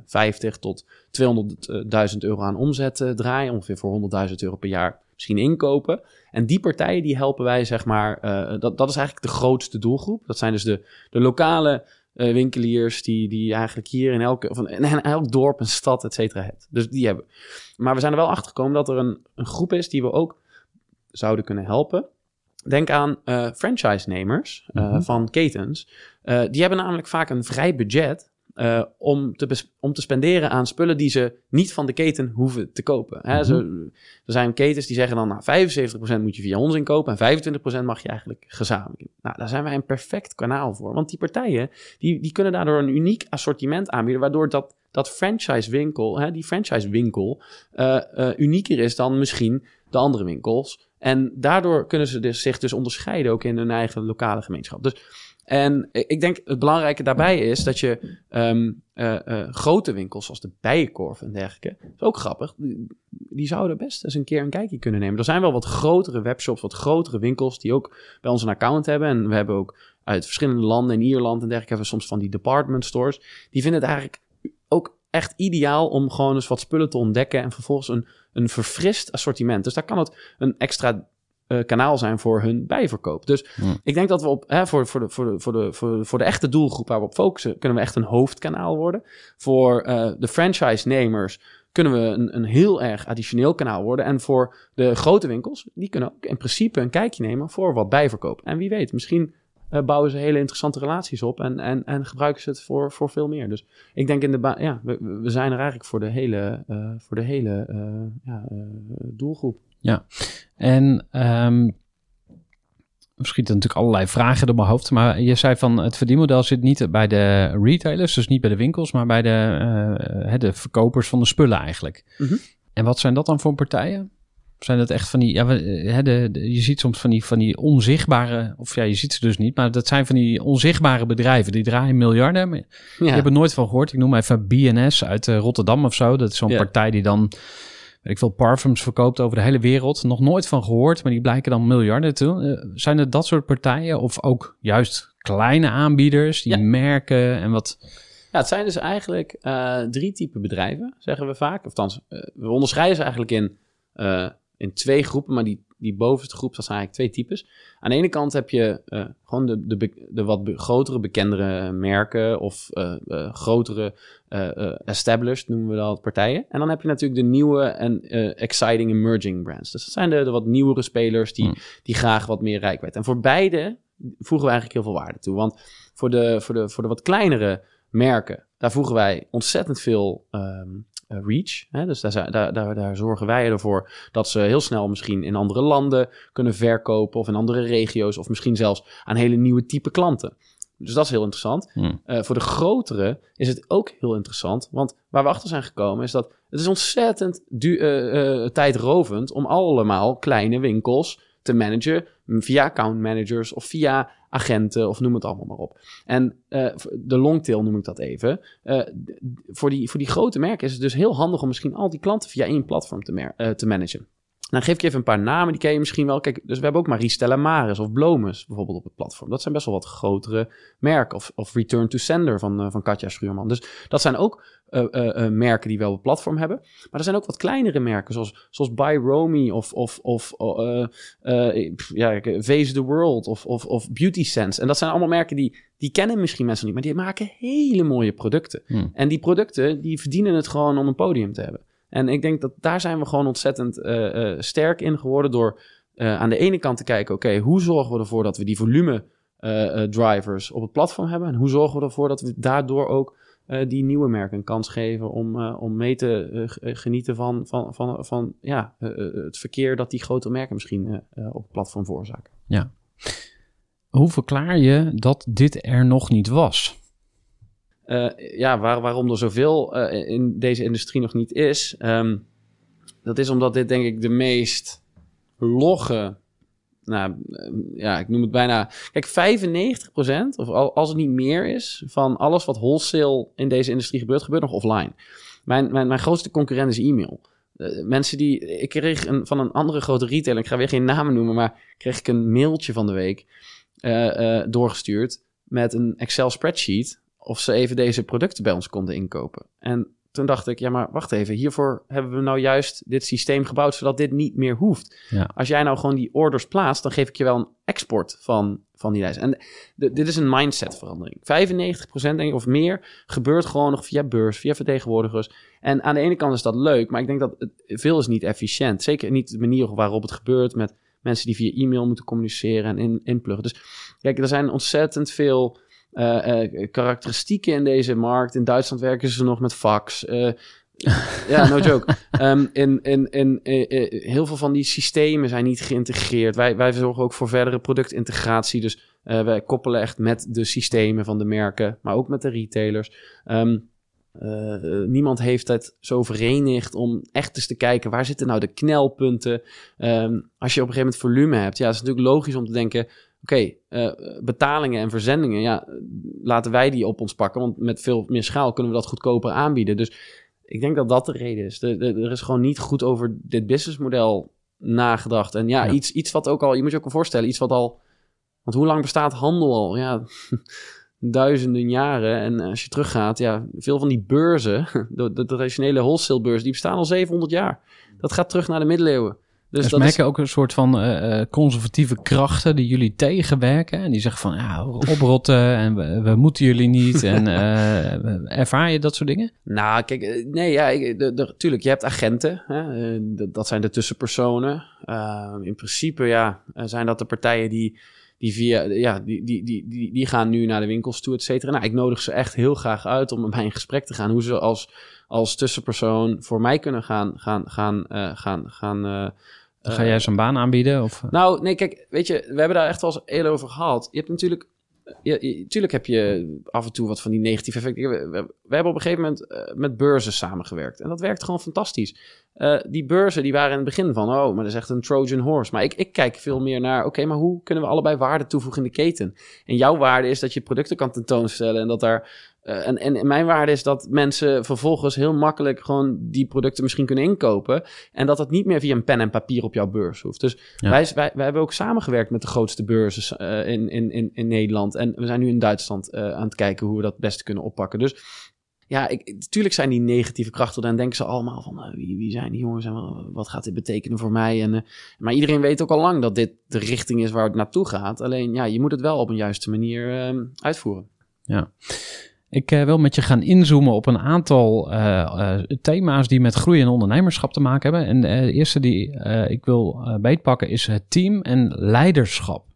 50 tot 200.000 euro aan omzet draaien. Ongeveer voor 100.000 euro per jaar misschien inkopen. En die partijen die helpen wij, zeg maar, dat, dat is eigenlijk de grootste doelgroep. Dat zijn dus de, de lokale winkeliers die, die eigenlijk hier in, elke, in, in elk dorp, een stad, et cetera, hebt. Dus die hebben. Maar we zijn er wel achter gekomen dat er een, een groep is die we ook zouden kunnen helpen. Denk aan uh, franchise-nemers uh, van ketens. Die hebben namelijk vaak een vrij budget om, te om te spenderen aan spullen die ze niet van de keten hoeven te kopen. Hè, zo, er zijn ketens die zeggen dan, nou, 75% moet je via ons inkopen en 25% mag je eigenlijk gezamenlijk. Nou, daar zijn wij een perfect kanaal voor. Want die partijen, die, die kunnen daardoor een uniek assortiment aanbieden, waardoor dat dat franchise winkel, hè, die franchise winkel, uh, uh, unieker is dan misschien de andere winkels. En daardoor kunnen ze dus, zich dus onderscheiden ook in hun eigen lokale gemeenschap. Dus, en ik denk het belangrijke daarbij is dat je ehm, eh, eh, grote winkels zoals de Bijenkorf en dergelijke, is ook grappig, die, die zouden best eens een keer een kijkje kunnen nemen. Er zijn wel wat grotere webshops, wat grotere winkels die ook bij ons een account hebben. En we hebben ook uit verschillende landen, in Ierland en dergelijke, hebben we soms van die department stores. Die vinden het eigenlijk ook echt ideaal om gewoon eens wat spullen te ontdekken en vervolgens een, een verfrist assortiment. Dus daar kan het een extra eh, kanaal zijn voor hun bijverkoop. Dus Hmm. ik denk dat we op, hè, voor, voor, de, voor, de, voor, de, voor, de, voor de echte doelgroep waar we op focussen, kunnen we echt een hoofdkanaal worden. Voor eh, de franchise-nemers kunnen we een, een heel erg additioneel kanaal worden. En voor de grote winkels, die kunnen ook in principe een kijkje nemen voor wat bijverkoop. En wie weet, misschien eh, bouwen ze hele interessante relaties op en, en, en gebruiken ze het voor, voor veel meer. Dus ik denk in de ja, we, we zijn er eigenlijk voor de hele, voor de hele ja, eh, doelgroep. En er schieten natuurlijk allerlei vragen door mijn hoofd. Maar je zei van het verdienmodel zit niet bij de retailers, dus niet bij de winkels, maar bij de, eh, de verkopers van de spullen eigenlijk. Mhm. En wat zijn dat dan voor partijen? Zijn dat echt van die, ja, eh, de, de- je ziet soms van die, van die onzichtbare, of ja, je ziet ze dus niet, maar dat zijn van die onzichtbare bedrijven. Die draaien miljarden. Maar Ja. Ik heb er nooit van gehoord. Ik noem even BNS uit eh, Rotterdam of zo. Dat is zo'n Ja. partij die dan, ik veel, parfums verkoopt over de hele wereld. Nog nooit van gehoord, maar die blijken dan miljarden toe. Eh, zijn het dat soort partijen of ook juist kleine aanbieders die Ja. merken en wat... Ja, het zijn dus eigenlijk eh, drie typen bedrijven, zeggen we vaak. Of althans, eh, we onderscheiden ze eigenlijk in, in twee groepen, maar die, die bovenste groep, dat zijn eigenlijk twee types. Aan de ene kant heb je eh, gewoon de, de, de wat be- grotere, bekendere merken of eh, eh, grotere established, noemen we dat, partijen. En dan heb je natuurlijk de nieuwe en exciting emerging brands. Dus dat zijn de, de wat nieuwere spelers die, Hmm. die graag wat meer rijkwijd. En voor beide voegen we eigenlijk heel veel waarde toe. Want voor de, voor de, voor de wat kleinere merken, daar voegen wij ontzettend veel ehm, eh, reach. Hè? Dus daar, daar, daar, daar zorgen wij ervoor dat ze heel snel misschien in andere landen kunnen verkopen of in andere regio's of misschien zelfs aan hele nieuwe type klanten. Dus dat is heel interessant. Hmm. Eh, voor de grotere is het ook heel interessant. Want waar we achter zijn gekomen is dat het is ontzettend du- eh, eh, tijdrovend om allemaal kleine winkels te managen via account managers of via agenten of noem het allemaal maar op. En eh, de longtail noem ik dat even. Eh, voor, die, voor die grote merken is het dus heel handig om misschien al die klanten via één platform te, eh, te managen. Dan geef ik je even een paar namen, die ken je misschien wel. Kijk, dus we hebben ook Marie Stella Maris of Blomus bijvoorbeeld op het platform. Dat zijn best wel wat grotere merken. Of, of Return to Sender van, eh, van Katja Schuurman. Dus dat zijn ook eh, eh, merken die wel op het platform hebben. Maar er zijn ook wat kleinere merken, zoals, zoals Buy Romy of, of, of pff, ja, Face the World of, of, of Beauty Sense. En dat zijn allemaal merken die, die kennen misschien mensen niet, maar die maken hele mooie producten. Hmm. En die producten, die verdienen het gewoon om een podium te hebben. En ik denk dat daar zijn we gewoon ontzettend eh, eh, sterk in geworden door eh, aan de ene kant te kijken, oké, hoe zorgen we ervoor dat we die volume drivers op het platform hebben? En hoe zorgen we ervoor dat we daardoor ook die nieuwe merken een kans geven om, om mee te genieten van, van, van, van ja, het verkeer dat die grote merken misschien op het platform veroorzaken. Hoe verklaar je dat dit er nog niet was? Eh, ja, waar, waarom er zoveel eh, in deze industrie nog niet is, ehm, dat is omdat dit denk ik de meest logge, nou eh, ja, ik noem het bijna, kijk 95% of al, als het niet meer is, van alles wat wholesale in deze industrie gebeurt, gebeurt nog offline. Mijn, mijn, mijn grootste concurrent is e-mail. Eh, mensen die, ik kreeg een, van een andere grote retailer, ik ga weer geen namen noemen, maar kreeg ik een mailtje van de week doorgestuurd met een Excel spreadsheet of ze even deze producten bij ons konden inkopen. En toen dacht ik, ja, maar wacht even, hiervoor hebben we nou juist dit systeem gebouwd, zodat dit niet meer hoeft. Ja. Als jij nou gewoon die orders plaatst, dan geef ik je wel een export van, van die lijst. En dit is een mindsetverandering. 95% denk ik of meer gebeurt gewoon nog via beurs, via vertegenwoordigers. En aan de ene kant is dat leuk, maar ik denk dat het, veel is niet efficiënt. Zeker niet de manier waarop het gebeurt met mensen die via e-mail moeten communiceren en in, inpluggen. Dus kijk, er zijn ontzettend veel karakteristieken in deze markt. In Duitsland werken ze nog met fax. Eh, (laughs) ja, no joke. Ehm, in, in, in, eh, eh, heel veel van die systemen zijn niet geïntegreerd. Wij, wij zorgen ook voor verdere productintegratie. Dus eh, wij koppelen echt met de systemen van de merken, maar ook met de retailers. Ehm, eh, eh, niemand heeft het zo verenigd om echt eens te kijken waar zitten nou de knelpunten. Ehm, als je op een gegeven moment volume hebt, ja, is het natuurlijk logisch om te denken: oké, eh, betalingen en verzendingen, ja, laten wij die op ons pakken, want met veel meer schaal kunnen we dat goedkoper aanbieden. Dus ik denk dat dat de reden is. De, de- er is gewoon niet goed over dit businessmodel nagedacht. En ja, Ja. Iets, iets wat ook al, je moet je ook wel voorstellen, iets wat al, want hoe lang bestaat handel al? Ja, (laughs) duizenden jaren. En als je teruggaat, ja, veel van die beurzen, (laughs) de, de traditionele wholesale beurzen, die bestaan al 700 jaar. Dat gaat terug naar de middeleeuwen. Dus Dus dat merk is, je ook een soort van eh, eh, conservatieve krachten die jullie tegenwerken. En die zeggen van, ja, oprotten en we, we moeten jullie niet. En (laughs) eh, ervaar je dat soort dingen? Nou, kijk, nee, ja, ik- de, de, tuurlijk, je hebt agenten. Hè, dat- zijn de tussenpersonen. Eh, in principe, ja, zijn dat de partijen die, die via, ja, die, die, die, die, die gaan nu naar de winkels toe, et cetera. Nou, ik nodig ze echt heel graag uit om met mij in gesprek te gaan. Hoe ze als, als tussenpersoon voor mij kunnen gaan, gaan, gaan, gaan, gaan Ga jij ze een baan aanbieden? Of, nou, nee, kijk, weet je, we hebben daar echt wel eens eerder over gehad. Je hebt natuurlijk, je- tuurlijk heb je af en toe wat van die negatieve effecten. We, we, we hebben op een gegeven moment eh, met beurzen samengewerkt. En dat werkt gewoon fantastisch. Eh, die beurzen, die waren in het begin van, oh, maar dat is echt een Trojan horse. Maar ik, ik kijk veel meer naar, oké, maar hoe kunnen we allebei waarde toevoegen in de keten? En jouw waarde is dat je producten kan tentoonstellen en dat daar... eh, en, en mijn waarde is dat mensen vervolgens heel makkelijk gewoon die producten misschien kunnen inkopen. En dat het niet meer via een pen en papier op jouw beurs hoeft. Dus Ja. wij, wij, wij hebben ook samengewerkt met de grootste beurzen eh, in, in, in, in Nederland. En we zijn nu in Duitsland aan het kijken hoe we dat het beste kunnen oppakken. Dus ja, ik, natuurlijk zijn die negatieve krachten. Dan denken ze allemaal van eh, wie, wie zijn die jongens en wa- wat gaat dit betekenen voor mij? En, eh, maar iedereen weet ook al lang dat dit de richting is waar het naartoe gaat. Alleen ja, je moet het wel op een juiste manier eh, uitvoeren. Ik eh, wil met je gaan inzoomen op een aantal thema's die met groei en ondernemerschap te maken hebben. En de eerste die ik wil beetpakken is het team en leiderschap.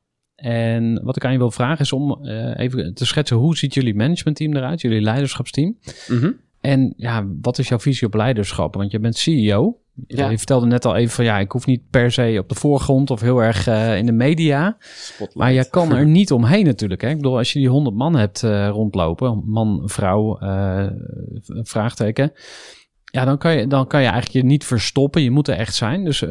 En wat ik aan je wil vragen is om eh, even te schetsen hoe ziet jullie managementteam eruit, jullie leiderschapsteam. Mhm. En ja, wat is jouw visie op leiderschap? Want je bent CEO. Ja. Je vertelde net al even van ja, ik hoef niet per se op de voorgrond of heel erg eh, in de media. Spotlight. Maar je kan er niet omheen natuurlijk. Hè? Ik bedoel, als je die 100 man hebt eh, rondlopen, man, vrouw, vraagteken. Ja, dan kan, je, dan kan je eigenlijk je niet verstoppen. Je moet er echt zijn. Dus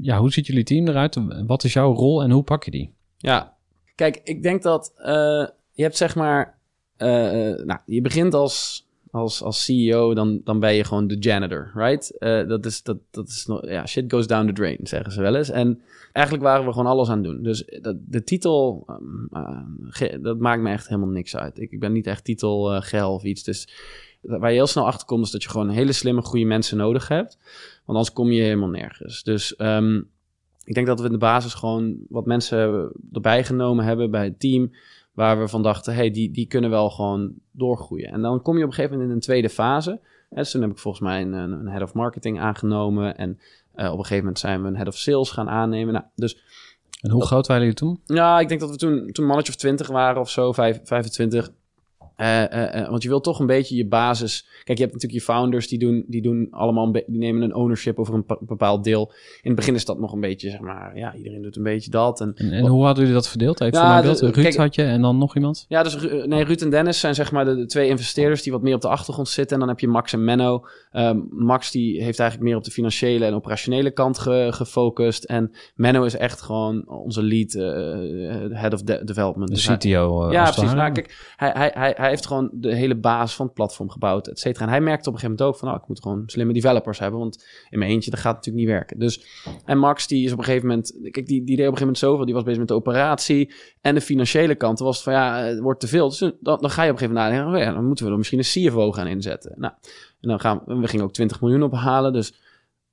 ja, hoe ziet jullie team eruit? Wat is jouw rol en hoe pak je die? Ja, kijk, ik denk dat eh, je hebt zeg maar, eh, eh, nou, je begint als, als, als CEO, dan, dan ben je gewoon de janitor, right? Dat is, dat, dat is, nog- ja, shit goes down the drain, zeggen ze wel eens. En eigenlijk waren we gewoon alles aan het doen. Dus dat, de titel, ehm, eh, dat maakt me echt helemaal niks uit. Ik, ik ben niet echt titelgeil of iets, dus waar je heel snel achter komt, is dat je gewoon hele slimme, goede mensen nodig hebt. Want anders kom je helemaal nergens. Dus ehm, ik denk dat we in de basis gewoon wat mensen erbij genomen hebben bij het team. Waar we van dachten, hey, die, die kunnen wel gewoon doorgroeien. En dan kom je op een gegeven moment in een tweede fase. En dus toen heb ik volgens mij een, een head of marketing aangenomen. En eh, op een gegeven moment zijn we een head of sales gaan aannemen. Nou, dus En hoe groot waren jullie toen? ja, ik denk dat we toen, toen mannetje of 20 waren of zo, vijf- 25. Eh, eh, eh, want je wilt toch een beetje je basis. Kijk, je hebt natuurlijk je founders die doen, die doen allemaal die nemen een ownership over een pa- bepaald deel. In het begin is dat nog een beetje, zeg maar, ja, iedereen doet een beetje dat. En, En, en hoe hadden jullie dat verdeeld? Even Ja, voor. Ruud kijk- had je en dan nog iemand? Ja, dus nee, Ruud en Dennis zijn zeg maar de, de twee investeerders die wat meer op de achtergrond zitten. En dan heb je Max en Menno. Ehm, Max die heeft eigenlijk meer op de financiële en operationele kant ge- gefocust. En Menno is echt gewoon onze lead head of de- development. De CTO. ja, precies. Nou, kijk, hij, hij, hij heeft gewoon de hele basis van het platform gebouwd, et cetera. En hij merkte op een gegeven moment ook van, nou, ik moet gewoon slimme developers hebben, want in mijn eentje, dat gaat natuurlijk niet werken. Dus, en Max, die is op een gegeven moment, kijk, die, die deed op een gegeven moment zoveel, die was bezig met de operatie en de financiële kant. Was het van, ja, het wordt te veel. Dus dan, dan ga je op een gegeven moment nadenken, oh ja, dan moeten we er misschien een CFO gaan inzetten. Nou, en dan gaan we, we gingen ook 20 miljoen ophalen, dus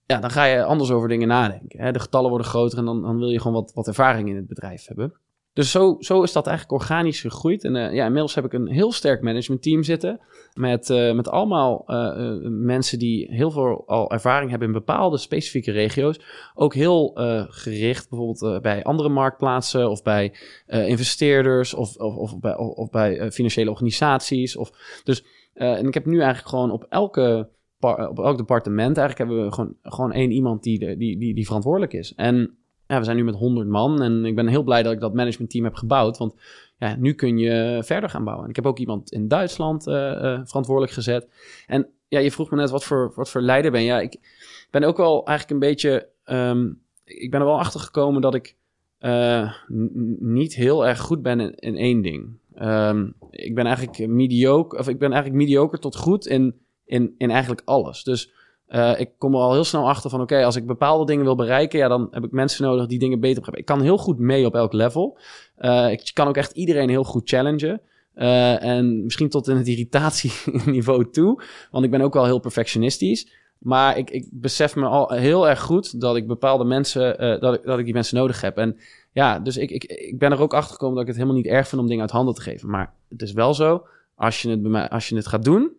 ja, dan ga je anders over dingen nadenken. Hè? De getallen worden groter en dan, dan wil je gewoon wat, wat ervaring in het bedrijf hebben. Dus zo, zo is dat eigenlijk organisch gegroeid. En eh, ja, inmiddels heb ik een heel sterk managementteam zitten. Met, eh, met allemaal eh, mensen die heel veel al ervaring hebben in bepaalde specifieke regio's. Ook heel gericht bijvoorbeeld bij andere marktplaatsen of bij investeerders of, of, of bij, of, bij financiële organisaties. Of, dus, en ik heb nu eigenlijk gewoon op elke, op elk departement eigenlijk hebben we gewoon, gewoon één iemand die, die, die, die verantwoordelijk is. En ja, we zijn nu met 100 man en ik ben heel blij dat ik dat managementteam heb gebouwd. Want ja, nu kun je verder gaan bouwen. En ik heb ook iemand in Duitsland eh, eh, verantwoordelijk gezet. En ja, je vroeg me net wat voor, wat voor leider ben. Ja, ik ben ook wel eigenlijk een beetje. ehm, ik ben er wel achter gekomen dat ik eh, niet heel erg goed ben in, in één ding. Ehm, ik ben eigenlijk mediocre, of ik ben eigenlijk mediocre tot goed in, in, in eigenlijk alles. Dus eh, ik kom er al heel snel achter van, oké, als ik bepaalde dingen wil bereiken, ja, dan heb ik mensen nodig die dingen beter begrijpen. Ik kan heel goed mee op elk level. Eh, ik kan ook echt iedereen heel goed challengen. Eh, en misschien tot in het irritatieniveau (laughs) toe. Want ik ben ook wel heel perfectionistisch. Maar ik, ik besef me al heel erg goed dat ik bepaalde mensen, dat, ik, dat ik die mensen nodig heb. En ja, dus ik, ik, ik ben er ook achter gekomen dat ik het helemaal niet erg vind om dingen uit handen te geven. Maar het is wel zo, als je het, bij mij, als je het gaat doen,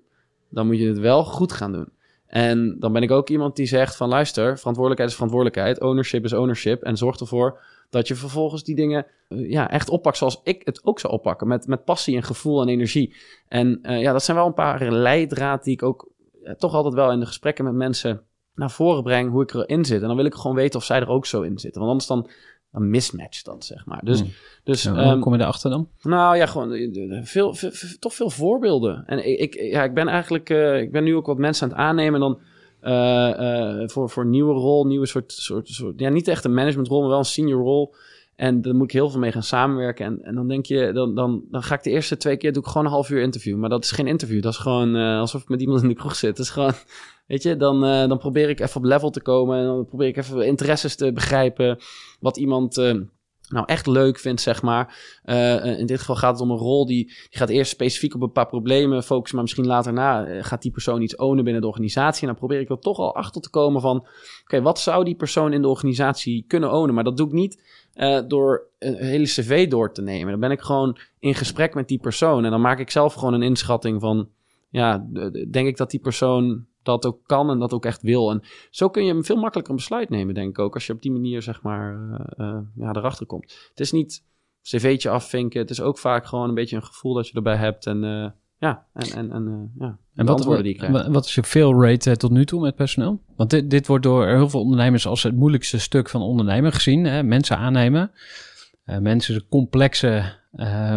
dan moet je het wel goed gaan doen. En dan ben ik ook iemand die zegt van luister, verantwoordelijkheid is verantwoordelijkheid, ownership is ownership. En zorg ervoor dat je vervolgens die dingen eh, ja, echt oppakt zoals ik het ook zou oppakken. Met, met passie en gevoel en energie. En eh, ja, dat zijn wel een paar leidraad die ik ook eh, toch altijd wel in de gesprekken met mensen naar voren breng hoe ik erin zit. En dan wil ik gewoon weten of zij er ook zo in zitten. Want anders dan een mismatch dat, zeg maar. Dus, Hmm. dus Ja, ehm, hoe kom je erachter dan? nou ja, gewoon eh, veel, veel, veel- toch veel voorbeelden. En ik, ik, ja, ik ben eigenlijk, eh, ik ben nu ook wat mensen aan het aannemen. En dan eh, voor, voor een nieuwe rol, nieuwe soort, soort, soort, ja, niet echt een managementrol, maar wel een senior rol. En daar moet ik heel veel mee gaan samenwerken. En, en dan denk je, dan, dan, dan ga ik de eerste twee keer doe ik gewoon een half uur interview. Maar dat is geen interview. Dat is gewoon alsof ik met iemand in de kroeg zit. Dat is gewoon, weet je, dan, eh, dan probeer ik even op level te komen. En dan probeer ik even interesses te begrijpen. Wat iemand eh, nou echt leuk vindt, zeg maar. Eh, in dit geval gaat het om een rol die, die gaat eerst specifiek op een paar problemen focussen, maar misschien later na gaat die persoon iets ownen binnen de organisatie. En dan probeer ik er toch al achter te komen van, oké, wat zou die persoon in de organisatie kunnen ownen? Maar dat doe ik niet door een hele cv door te nemen. Dan ben ik gewoon in gesprek met die persoon en dan maak ik zelf gewoon een inschatting van, ja, denk ik dat die persoon dat ook kan en dat ook echt wil. En zo kun je veel makkelijker een besluit nemen, denk ik ook, als je op die manier, zeg maar, eh, ja, erachter komt. Het is niet cv'tje afvinken. Het is ook vaak gewoon een beetje een gevoel dat je erbij hebt. En uh, ja, en, en, en uh, ja, en wat, antwoorden die je krijgt. Wat is je fail rate uh, tot nu toe met personeel? Want dit, dit wordt door heel veel ondernemers als het moeilijkste stuk van ondernemen gezien. Hè? Mensen aannemen. Uh, mensen complexe uh,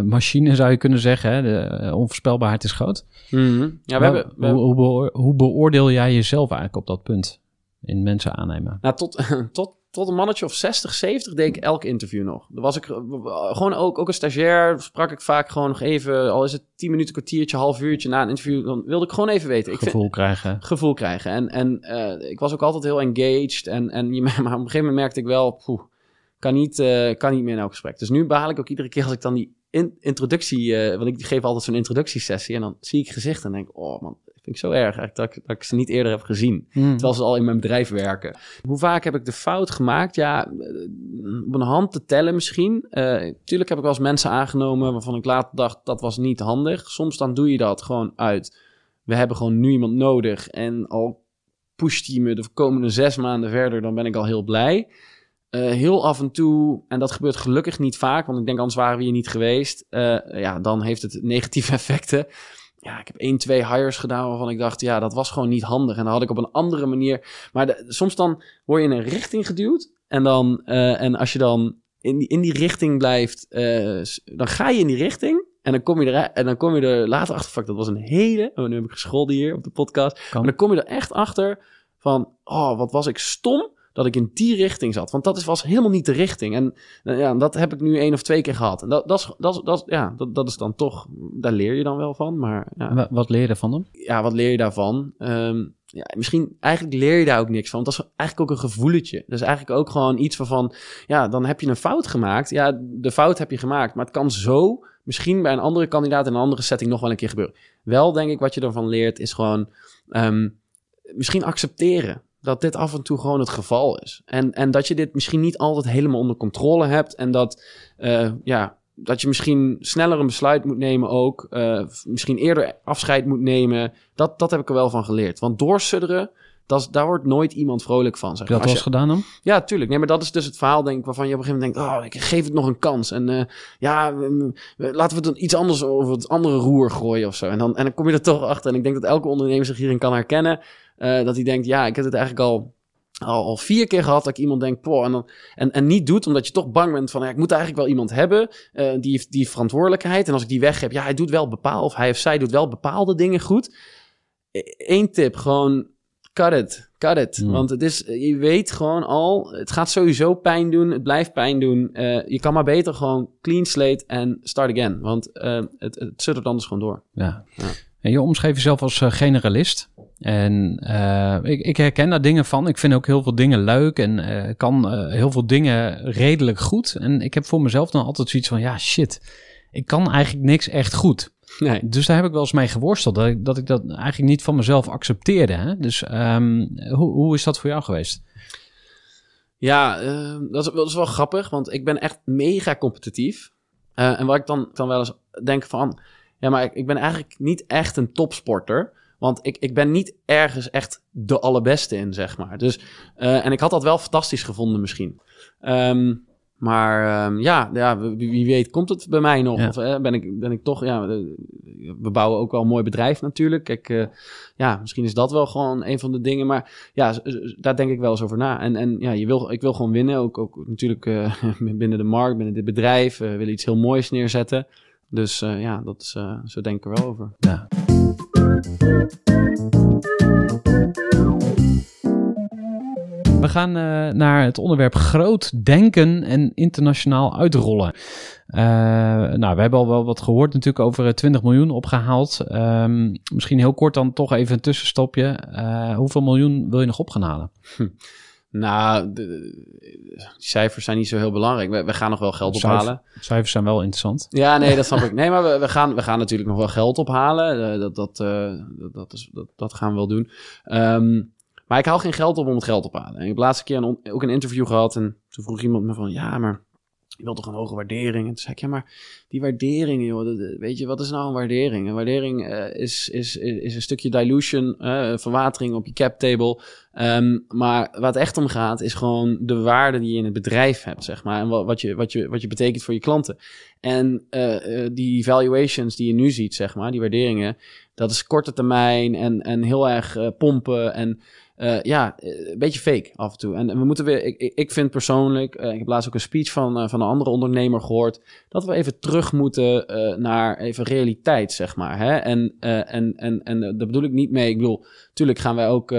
machine, zou je kunnen zeggen. Hè? De uh, onvoorspelbaarheid is groot. Mm -hmm. ja, we maar, hebben, we hoe, hoe, beoor, hoe, beoordeel jij jezelf eigenlijk op dat punt? In mensen aannemen. Nou, tot, (laughs) tot, tot een mannetje of 60, 70 deed ik elk interview nog. Dan was ik gewoon ook, ook een stagiair. Sprak ik vaak gewoon nog even, al is het 10 minuten, kwartiertje, half uurtje na een interview. Dan wilde ik gewoon even weten. Ik gevoel vind, krijgen. Gevoel krijgen. En, en uh, ik was ook altijd heel engaged. En, en je, (laughs) maar op een gegeven moment merkte ik wel, poeh, kan, niet, uh, kan niet meer in elk gesprek. Dus nu behaal ik ook iedere keer als ik dan die in, introductie, uh, want ik geef altijd zo'n introductiesessie. En dan zie ik gezichten en denk oh man, vind ik zo erg eigenlijk dat ik, dat ik ze niet eerder heb gezien. Mm. Terwijl ze al in mijn bedrijf werken. Hoe vaak heb ik de fout gemaakt? Ja, op een hand te tellen misschien. Uh, tuurlijk heb ik wel eens mensen aangenomen waarvan ik later dacht dat was niet handig. Soms dan doe je dat gewoon uit. We hebben gewoon nu iemand nodig. En al pusht hij me de komende zes maanden verder, dan ben ik al heel blij. Uh, heel af en toe, en dat gebeurt gelukkig niet vaak, want ik denk anders waren we hier niet geweest. Uh, ja, dan heeft het negatieve (laughs) effecten ja, ik heb één, twee hires gedaan waarvan ik dacht, ja, dat was gewoon niet handig. En dan had ik op een andere manier. Maar de, soms dan word je in een richting geduwd. En, dan, uh, en als je dan in die, in die richting blijft, dan ga je in die richting. En dan kom je er, en dan kom je er later achter. Fuck, dat was een hele. Oh, nu heb ik gescholden hier op de podcast. Kan. Maar dan kom je er echt achter van, oh, wat was ik stom dat ik in die richting zat. Want dat is, was helemaal niet de richting. En ja, dat heb ik nu één of twee keer gehad. En dat, dat, is, dat, dat, ja, dat, dat is dan toch, daar leer je dan wel van. Maar, ja. Wat leer je daarvan dan? Ja, wat leer je daarvan? Um, ja, misschien, eigenlijk leer je daar ook niks van. Want dat is eigenlijk ook een gevoeletje. Dat is eigenlijk ook gewoon iets waarvan, ja, dan heb je een fout gemaakt. Ja, de fout heb je gemaakt. Maar het kan zo, misschien bij een andere kandidaat in een andere setting nog wel een keer gebeuren. Wel, denk ik, wat je ervan leert, is gewoon um, misschien accepteren dat dit af en toe gewoon het geval is. En, en dat je dit misschien niet altijd helemaal onder controle hebt. En dat, uh, ja, dat je misschien sneller een besluit moet nemen ook. Uh, misschien eerder afscheid moet nemen. Dat, dat heb ik er wel van geleerd. Want doorsudderen, dat, daar wordt nooit iemand vrolijk van. Zeg Heb je dat eens gedaan dan? Ja, tuurlijk. Nee, maar dat is dus het verhaal, denk ik, waarvan je op een gegeven moment denkt... oh, ik geef het nog een kans. En uh, ja, laten we het iets anders over het andere roer gooien of zo. En dan, en dan kom je er toch achter. En ik denk dat elke ondernemer zich hierin kan herkennen... Uh, dat hij denkt, ja, ik heb het eigenlijk al al, al vier keer gehad dat ik iemand denk, poh, en, dan, en, en niet doet omdat je toch bang bent van, ja, ik moet eigenlijk wel iemand hebben eh, die die verantwoordelijkheid. En als ik die weg heb, ja, hij doet wel bepaald, of hij of zij doet wel bepaalde dingen goed. Eén tip, gewoon cut it, cut it. Hmm. Want het is, je weet gewoon al, het gaat sowieso pijn doen, het blijft pijn doen. Eh, je kan maar beter gewoon clean slate en start again. Want eh, het, het suddert anders gewoon door. Ja. Ja. En je omschreef jezelf als eh, generalist. En eh, ik, ik herken daar dingen van. Ik vind ook heel veel dingen leuk en eh, kan eh, heel veel dingen redelijk goed. En ik heb voor mezelf dan altijd zoiets van, ja shit, ik kan eigenlijk niks echt goed. Nee. Dus daar heb ik wel eens mee geworsteld, dat ik dat, ik dat eigenlijk niet van mezelf accepteerde. Hè? Dus ehm, hoe, hoe is dat voor jou geweest? Ja, eh, dat, is, dat is wel grappig, want ik ben echt mega competitief. En wat ik dan, dan wel eens denk van... Ja, maar ik, ik ben eigenlijk niet echt een topsporter. Want ik, ik ben niet ergens echt de allerbeste in, zeg maar. Dus, eh, en ik had dat wel fantastisch gevonden misschien. Ehm, maar ehm, ja, ja wie, wie weet komt het bij mij nog. Ja. Of eh, ben, ik, ben ik toch... Ja, eh, we bouwen ook wel een mooi bedrijf natuurlijk. Kijk, ja, misschien is dat wel gewoon een van de dingen. Maar ja, daar denk ik wel eens over na. En, en ja, je wil, ik wil gewoon winnen. Ook, ook natuurlijk (laughs) binnen de markt, binnen dit bedrijf. We willen iets heel moois neerzetten. Dus ja, dat is, zo denk ik er wel over. Ja. We gaan eh, naar het onderwerp groot denken en internationaal uitrollen. Eh, nou, we hebben al wel wat gehoord natuurlijk over eh, 20 miljoen opgehaald. Ehm, misschien heel kort dan toch even een tussenstopje. Eh, hoeveel miljoen wil je nog op gaan halen? Nou, de, cijfers zijn niet zo heel belangrijk. We, we gaan nog wel geld ophalen. Cijfers zijn wel interessant. Ja, nee, dat snap (laughs) ik. Nee, maar we, we, gaan, we gaan natuurlijk nog wel geld ophalen. Eh, dat, dat, eh, dat, dat, is, dat, dat gaan we wel doen. Ehm, maar ik haal geen geld op om het geld op te halen. En ik heb de laatste keer een, ook een interview gehad. En toen vroeg iemand me van, ja, maar je wilt toch een hoge waardering? En toen zei ik, ja, maar die waardering, joh. weet je, wat is nou een waardering? Een waardering eh, is, is, is, een stukje dilution, eh, verwatering op je cap table. Ehm, maar het echt om gaat, is gewoon de waarde die je in het bedrijf hebt, zeg maar. En wat, wat, je, wat, je, wat je betekent voor je klanten. En eh, die valuations die je nu ziet, zeg maar, die waarderingen, dat is korte termijn en, en heel erg pompen en eh, ja, eh, een beetje fake af en toe. En, we moeten weer, ik, ik- vind persoonlijk, eh, ik heb laatst ook een speech van, van een andere ondernemer gehoord, dat we even terug moeten naar even realiteit, zeg maar. Hè? En, en, en, en daar bedoel ik niet mee, ik bedoel, Tuurlijk gaan wij ook,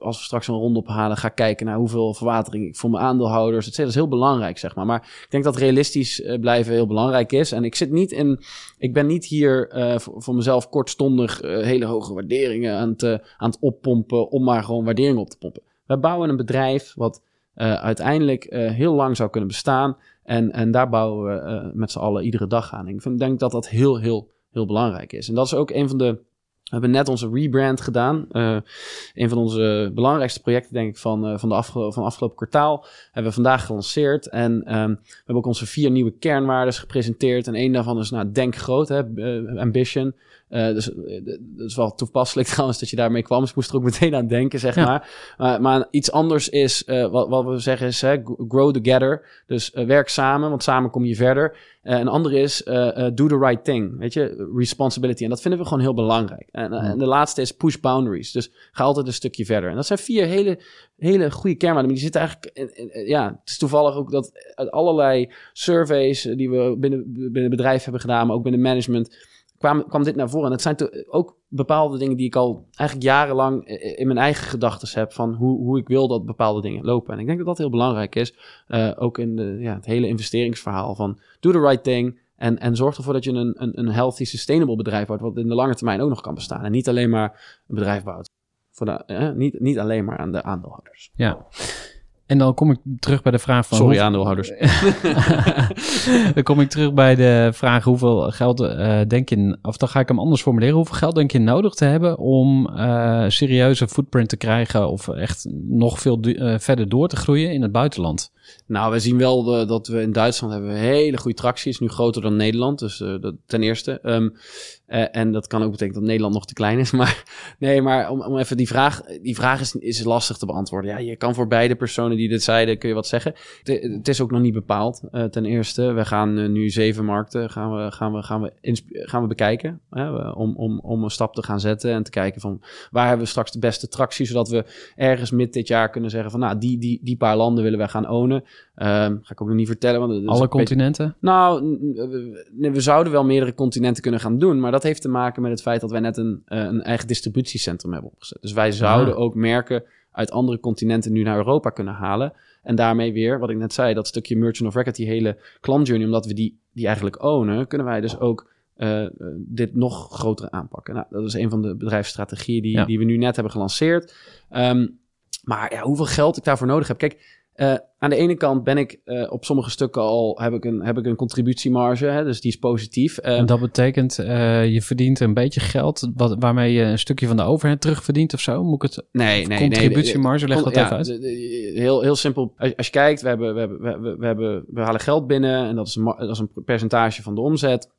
als we straks een ronde ophalen, ga kijken naar hoeveel verwatering ik voor mijn aandeelhouders. Dat is heel belangrijk, zeg maar. Maar ik denk dat realistisch blijven heel belangrijk is. En ik zit niet in, ik ben niet hier voor, voor mezelf kortstondig hele hoge waarderingen aan het, aan het oppompen om maar gewoon waardering op te pompen. Wij bouwen een bedrijf wat eh, uiteindelijk eh, heel lang zou kunnen bestaan. En, en daar bouwen we eh, met z'n allen iedere dag aan. Ik vind, denk dat dat heel, heel, heel belangrijk is. En dat is ook een van de we hebben net onze rebrand gedaan. Een van onze belangrijkste projecten, denk ik, van, van, de van afgelopen kwartaal. Hebben we vandaag gelanceerd. En ehm, we hebben ook onze vier nieuwe kernwaarden gepresenteerd. En één daarvan is, nou, denk groot, hè, ambition. Eh, dus eh, dat is wel toepasselijk (laughs) trouwens dat je daarmee kwam. Dus moest er ook meteen aan denken, zeg Ja. maar. Uh, maar iets anders is, eh, wat, wat we zeggen is, hè, grow together. Dus werk samen, want samen kom je verder. Een andere is, do the right thing. Weet je, responsibility. En dat vinden we gewoon heel belangrijk. En, en de laatste is push boundaries. Dus ga altijd een stukje verder. En dat zijn vier hele, hele goede kernwaarden. Die zitten eigenlijk, in- in- in- ja, het is toevallig ook dat uit allerlei surveys die we binnen, binnen het bedrijf hebben gedaan, maar ook binnen management, kwam, dit naar voren. En het zijn ook bepaalde dingen die ik al eigenlijk jarenlang i- in mijn eigen gedachten heb van hoe, hoe ik wil dat bepaalde dingen lopen. En ik denk dat dat heel belangrijk is. eh, ook in de, ja, het hele investeringsverhaal van do the right thing. En, en zorg ervoor dat je een, een, een healthy, sustainable bedrijf wordt, wat in de lange termijn ook nog kan bestaan. En niet alleen maar een bedrijf bouwt. Voor eh, niet, niet alleen maar aan de aandeelhouders. Ja. En dan kom ik terug bij de vraag van... Sorry, hoe- aandeelhouders. (laughs) dan kom ik terug bij de vraag hoeveel geld eh, denk je, of dan ga ik hem anders formuleren. Hoeveel geld denk je nodig te hebben om eh serieuze footprint te krijgen of echt nog veel eh, verder door te groeien in het buitenland? Nou, we zien wel dat we in Duitsland hebben we hele goede tractie. Is nu groter dan Nederland, dus dat ten eerste. Ehm, Eh, en dat kan ook betekenen dat Nederland nog te klein is. (laughs) Maar nee, maar om, om even die vraag, die vraag is, is lastig te beantwoorden. Ja, je kan voor beide personen die dit zeiden, kun je wat zeggen. Het, het is ook nog niet bepaald. Uh, ten eerste, we gaan uh, nu zeven markten gaan we, gaan we, gaan we, gaan we bekijken. om, om, om een stap te gaan zetten en te kijken van waar hebben we straks de beste tractie, zodat we ergens mid dit jaar kunnen zeggen van nou, die, die, die paar landen willen wij gaan ownen. Um, ga ik ook nog niet vertellen. Want Alle continenten? Beetje... Nou, we, we zouden wel meerdere continenten kunnen gaan doen, maar dat heeft te maken met het feit dat wij net een, uh, een eigen distributiecentrum hebben opgezet. Dus wij zouden ah. ook merken uit andere continenten nu naar Europa kunnen halen. En daarmee weer, wat ik net zei, dat stukje merchant of record, die hele klantjourney, omdat we die, die eigenlijk ownen, kunnen wij dus ook uh, dit nog groter aanpakken. Nou, dat is een van de bedrijfsstrategieën die, ja. die we nu net hebben gelanceerd. Um, maar ja, hoeveel geld ik daarvoor nodig heb. Kijk, uh, aan de ene kant ben ik uh, op sommige stukken al heb ik een, heb ik een contributiemarge, hè, dus die is positief. Uh, en dat betekent je verdient een beetje geld wat, waarmee je een stukje van de overheid terugverdient of zo? Moet ik het nee, nee, contributiemarge, leg dat ja, even uit. Heel, heel simpel. Als, als je kijkt, we, hebben, we, hebben, we, we, hebben, we halen geld binnen en dat is een, dat is een percentage van de omzet.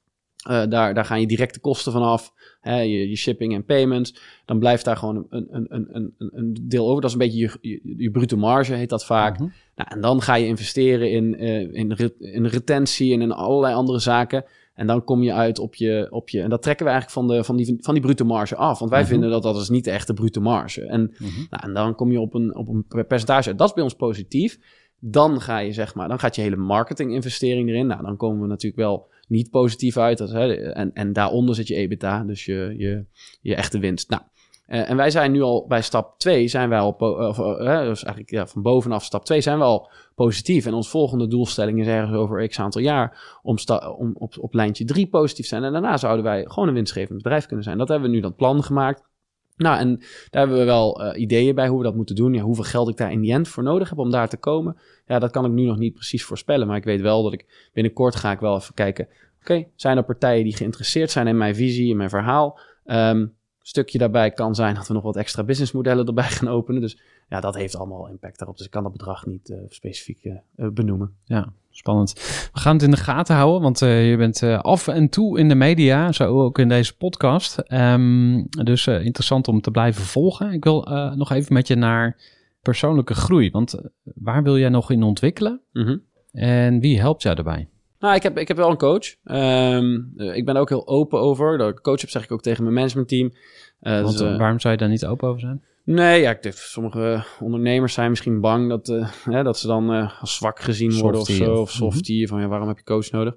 Uh, daar, daar gaan je directe kosten van af, hè, je, je, shipping en payments. Dan blijft daar gewoon een, een, een, een, een deel over. Dat is een beetje je, je, je bruto marge, heet dat vaak. Mm -hmm. nou, en dan ga je investeren in, uh, in, re, in retentie en in allerlei andere zaken. En dan kom je uit op je, op je... En dat trekken we eigenlijk van, de, van, die, van die bruto marge af. Want wij -hmm. vinden dat dat is niet de echte bruto marge. En, -hmm. nou, en dan kom je op een, op een percentage. Dat is bij ons positief. Dan ga je zeg maar... Dan gaat je hele marketing investering erin. Nou, dan komen we natuurlijk wel niet positief uit. Dat, hè, en, en daaronder zit je EBITDA, dus je, je, je echte winst. Nou, uh, en wij zijn nu al bij stap 2, zijn wij al, of, uh, dus eigenlijk ja, van bovenaf stap 2 zijn we al positief. En ons volgende doelstelling is ergens over x aantal jaar om, om op, op lijntje 3 positief te zijn. En daarna zouden wij gewoon een winstgevend bedrijf kunnen zijn. Dat hebben we nu dat plan gemaakt. Nou, en daar hebben we wel uh, ideeën bij hoe we dat moeten doen. Ja, hoeveel geld ik daar in die end voor nodig heb om daar te komen. Ja, dat kan ik nu nog niet precies voorspellen. Maar ik weet wel dat ik binnenkort ga ik wel even kijken. Oké, zijn er partijen die geïnteresseerd zijn in mijn visie, in mijn verhaal? Um, stukje daarbij kan zijn dat we nog wat extra businessmodellen erbij gaan openen. Dus ja, dat heeft allemaal impact daarop. Dus ik kan dat bedrag niet uh, specifiek uh, benoemen. Ja, spannend. We gaan het in de gaten houden, want uh, je bent af en toe in de media, zo ook in deze podcast. Um, dus interessant om te blijven volgen. Ik wil nog even met je naar persoonlijke groei, want waar wil jij nog in ontwikkelen? Mm -hmm. En wie helpt jou daarbij? Nou, ik heb, ik heb wel een coach. Um, ik ben er ook heel open over. Dat ik coach heb, zeg ik ook tegen mijn managementteam. Want, dus, uh, waarom zou je daar niet open over zijn? Nee, ja, ik, sommige ondernemers zijn misschien bang dat, uh, hè, dat ze dan als zwak gezien worden of zo. Of softie. Mm -hmm. Van ja, waarom heb je coach nodig?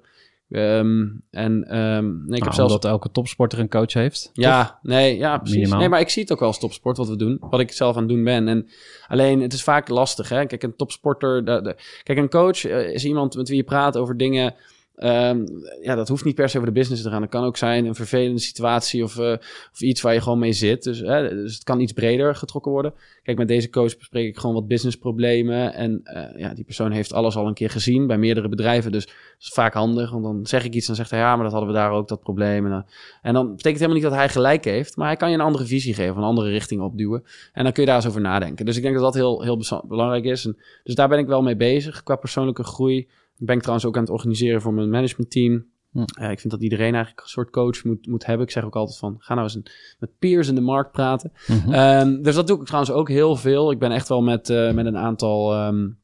Um, en um, nee, ik nou, heb zelfs dat elke topsporter een coach heeft. Ja, toch? nee, ja, precies. Minimaal. Nee, maar ik zie het ook wel als topsport wat we doen, wat ik zelf aan het doen ben. En alleen, het is vaak lastig, hè? Kijk, een topsporter, de, de, kijk, een coach uh, is iemand met wie je praat over dingen. Um, ja, dat hoeft niet per se over de business te gaan. Dat kan ook zijn een vervelende situatie of, uh, of iets waar je gewoon mee zit. Dus, hè, dus het kan iets breder getrokken worden. Kijk, met deze coach bespreek ik gewoon wat businessproblemen. En uh, ja, die persoon heeft alles al een keer gezien bij meerdere bedrijven. Dus dat is vaak handig. Want dan zeg ik iets en zegt hij ja, maar dat hadden we daar ook, dat probleem. En dan, en dan betekent helemaal niet dat hij gelijk heeft. Maar hij kan je een andere visie geven, een andere richting opduwen. En dan kun je daar eens over nadenken. Dus ik denk dat dat heel, heel belangrijk is. En, dus daar ben ik wel mee bezig qua persoonlijke groei ben ik trouwens ook aan het organiseren voor mijn managementteam. Uh, ik vind dat iedereen eigenlijk een soort coach moet, moet hebben. Ik zeg ook altijd van, ga nou eens een, met peers in de markt praten. Mm -hmm. um, dus dat doe ik trouwens ook heel veel. Ik ben echt wel met, uh, met een aantal... Um,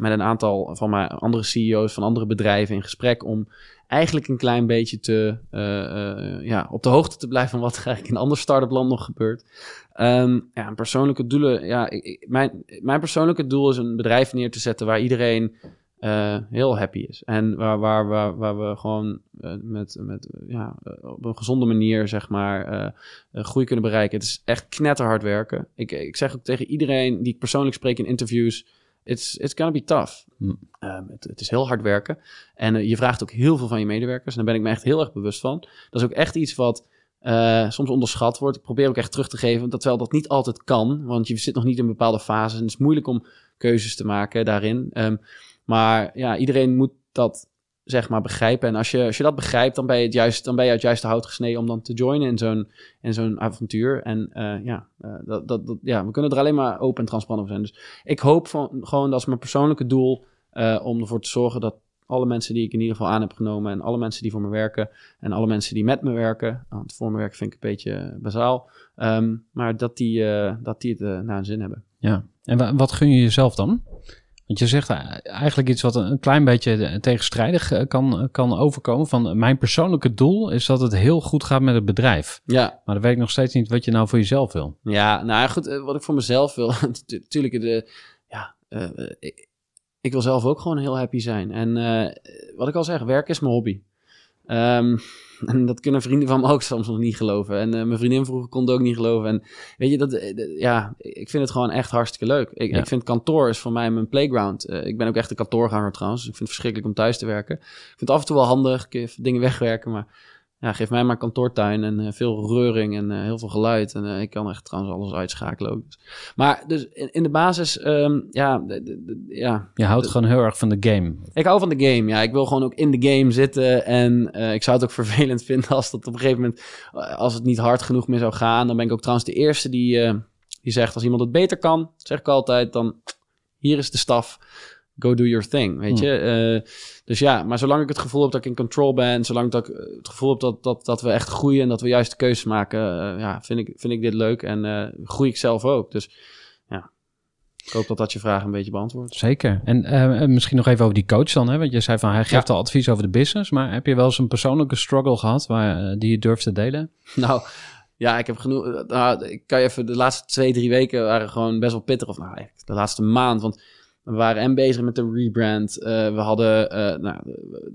met een aantal van mijn andere CEO's van andere bedrijven in gesprek om eigenlijk een klein beetje te, uh, uh, ja, op de hoogte te blijven van wat er eigenlijk in ander start-up land nog gebeurt. Um, ja, persoonlijke doelen. Ja, ik, mijn, mijn persoonlijke doel is een bedrijf neer te zetten waar iedereen uh, heel happy is. En waar, waar, waar, waar we gewoon uh, met, met, ja, op een gezonde manier, zeg maar, groei kunnen bereiken. Het is echt knetterhard werken. Ik, ik zeg ook tegen iedereen die ik persoonlijk spreek in interviews, it's, it's gonna be tough. Hm. Um, het, het, is heel hard werken. En je vraagt ook heel veel van je medewerkers. En daar ben ik me echt heel erg bewust van. Dat is ook echt iets wat soms onderschat wordt. Ik probeer ook echt terug te geven, dat terwijl dat niet altijd kan. Want je zit nog niet in bepaalde fases en het is moeilijk om keuzes te maken daarin. Um, maar ja, iedereen moet dat zeg maar begrijpen. En als je, als je dat begrijpt, dan ben je, het juist, dan ben je het juiste hout gesneden om dan te joinen in zo'n, in zo'n avontuur. En uh, ja, uh, dat, dat, dat, ja, we kunnen er alleen maar open en transparant over zijn. Dus ik hoop van, gewoon, dat is mijn persoonlijke doel, uh, om ervoor te zorgen dat alle mensen die ik in ieder geval aan heb genomen en alle mensen die voor me werken en alle mensen die met me werken. Want voor me werken vind ik een beetje bazaal. Ehm, maar dat die, eh, dat die het naar hun zin hebben. Ja, en wa- wat gun je jezelf dan? Want je zegt eh, eigenlijk iets wat een klein beetje tegenstrijdig eh, kan, kan overkomen. Van mijn persoonlijke doel is dat het heel goed gaat met het bedrijf. Ja, Maar dan weet ik nog steeds niet wat je nou voor jezelf wil. Ja, nou ja, goed, eh, wat ik voor mezelf wil, (laughs) natuurlijk, de, ja, eh, eh, ik, ik wil zelf ook gewoon heel happy zijn. En eh, wat ik al zeg, werk is mijn hobby. Ehm, (laughs) en dat kunnen vrienden van me ook soms nog niet geloven. En eh, mijn vriendin vroeger kon het ook niet geloven. En weet je, dat, eh, ja, ik vind het gewoon echt hartstikke leuk. Ik, Ja. ik vind kantoor is voor mij mijn playground. Eh, ik ben ook echt een kantoorganger trouwens. Ik vind het verschrikkelijk om thuis te werken. Ik vind het af en toe wel handig, kun je dingen wegwerken, maar ja, geef mij maar kantoortuin en eh, veel reuring en eh, heel veel geluid. En eh, ik kan echt trouwens alles uitschakelen ook. Dus. Maar dus in, in de basis, ehm, ja, de- de- de- ja, Je houdt gewoon heel erg van de game. ik hou van de game. Ja, ik wil gewoon ook in de game zitten. En ik zou het ook (laughs) vervelend vinden als dat op een gegeven moment, als het niet hard genoeg meer zou gaan. Dan ben ik ook trouwens de eerste die, die zegt, als iemand het beter kan, zeg ik altijd, dan hier is de staf. Go do your thing, weet Hmm. je. Eh, dus ja, maar zolang ik het gevoel heb dat ik in control ben, zolang dat ik eh, het gevoel heb dat, dat, dat we echt groeien en dat we juist de keuzes maken, eh, ja, vind ik, vind ik dit leuk en groei ik zelf ook. Dus ja, ik hoop dat dat je vraag een beetje beantwoordt. Zeker. En misschien nog even over die coach dan. Hè? Want je zei van hij geeft al advies over de business. Maar heb je wel eens een persoonlijke struggle gehad waar, die je durft te delen? (laughs) Nou, ja, ik heb genoeg. Nou, ik kan je even. De laatste twee, drie weken waren gewoon best wel pittig. Of nou, eigenlijk de laatste maand. Want we waren en bezig met de rebrand. Eh, we hadden. eh, nou,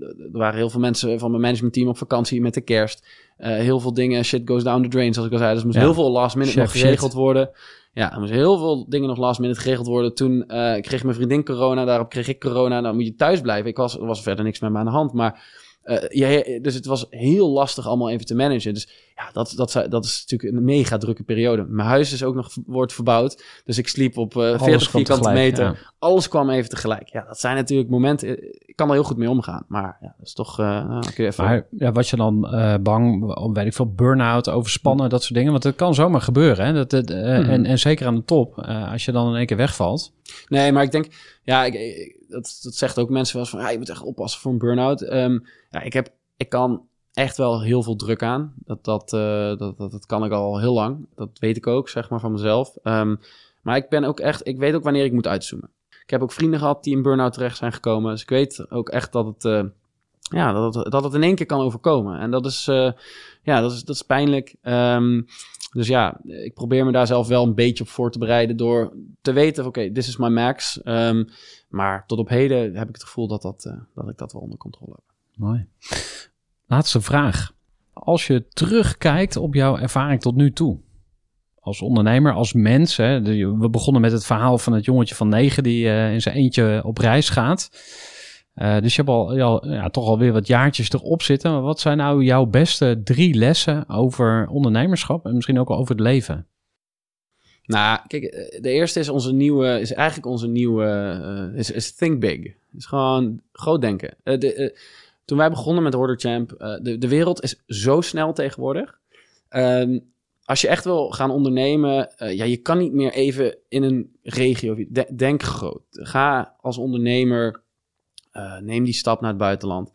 er waren heel veel mensen van mijn managementteam op vakantie met de kerst. Eh, heel veel dingen. Shit goes down the drain, zoals ik al zei. Dus er moest Ja. heel veel last minute nog geregeld shit. worden. Ja, er moest heel veel dingen nog last minute geregeld worden. Toen kreeg mijn vriendin corona. Daarop kreeg ik corona. Dan moet je thuis blijven. Ik was, er was verder niks met me aan de hand. Maar. ja, dus het was heel lastig allemaal even te managen. Dus ja, dat, dat, dat is natuurlijk een mega drukke periode. Mijn huis is ook nog wordt verbouwd. Dus ik sliep op eh 40 Alles kwam vierkante tegelijk, meter. ja. Alles kwam even tegelijk. Ja, dat zijn natuurlijk momenten. Ik kan er heel goed mee omgaan. Maar ja, dat is toch. eh, nou, kun je even... Maar ja, was je dan eh, bang, om, weet ik veel, burn-out, overspannen, dat soort dingen? Want het kan zomaar gebeuren. Hè? Dat, Mhm. en, en zeker aan de top, als je dan in één keer wegvalt. Nee, maar ik denk, ja, ik, ik- dat, dat zegt ook mensen wel eens van, ja, je moet echt oppassen voor een burn-out. Ehm, ja, ik, heb, ik kan echt wel heel veel druk aan. Dat, dat, eh, dat, dat, dat kan ik al heel lang. Dat weet ik ook, zeg maar, van mezelf. Ehm, maar ik ben ook echt, ik weet ook wanneer ik moet uitzoomen. Ik heb ook vrienden gehad die in burn-out terecht zijn gekomen. Dus ik weet ook echt dat het, eh, ja, dat het, dat het in één keer kan overkomen. En dat is, eh, ja, dat is, dat is pijnlijk. Ehm, dus ja, ik probeer me daar zelf wel een beetje op voor te bereiden door te weten, oké, this is my max. Ehm, maar tot op heden heb ik het gevoel dat, dat, dat ik dat wel onder controle heb. Mooi. Laatste vraag. Als je terugkijkt op jouw ervaring tot nu toe. Als ondernemer, als mens. Hè, we begonnen met het verhaal van het jongetje van negen die eh, in zijn eentje op reis gaat. Eh, dus je hebt al, ja, toch alweer wat jaartjes erop zitten. Maar wat zijn nou jouw beste drie lessen over ondernemerschap en misschien ook over het leven? Nou, kijk, eh, de eerste is onze nieuwe, is eigenlijk onze nieuwe, eh, is, is think big. Is gewoon groot denken. De, toen wij begonnen met Order Champ, eh, de, de wereld is zo snel tegenwoordig. Ehm, als je echt wil gaan ondernemen, eh, ja, je kan niet meer even in een regio. de- Denk groot. Ga als ondernemer, eh, neem die stap naar het buitenland.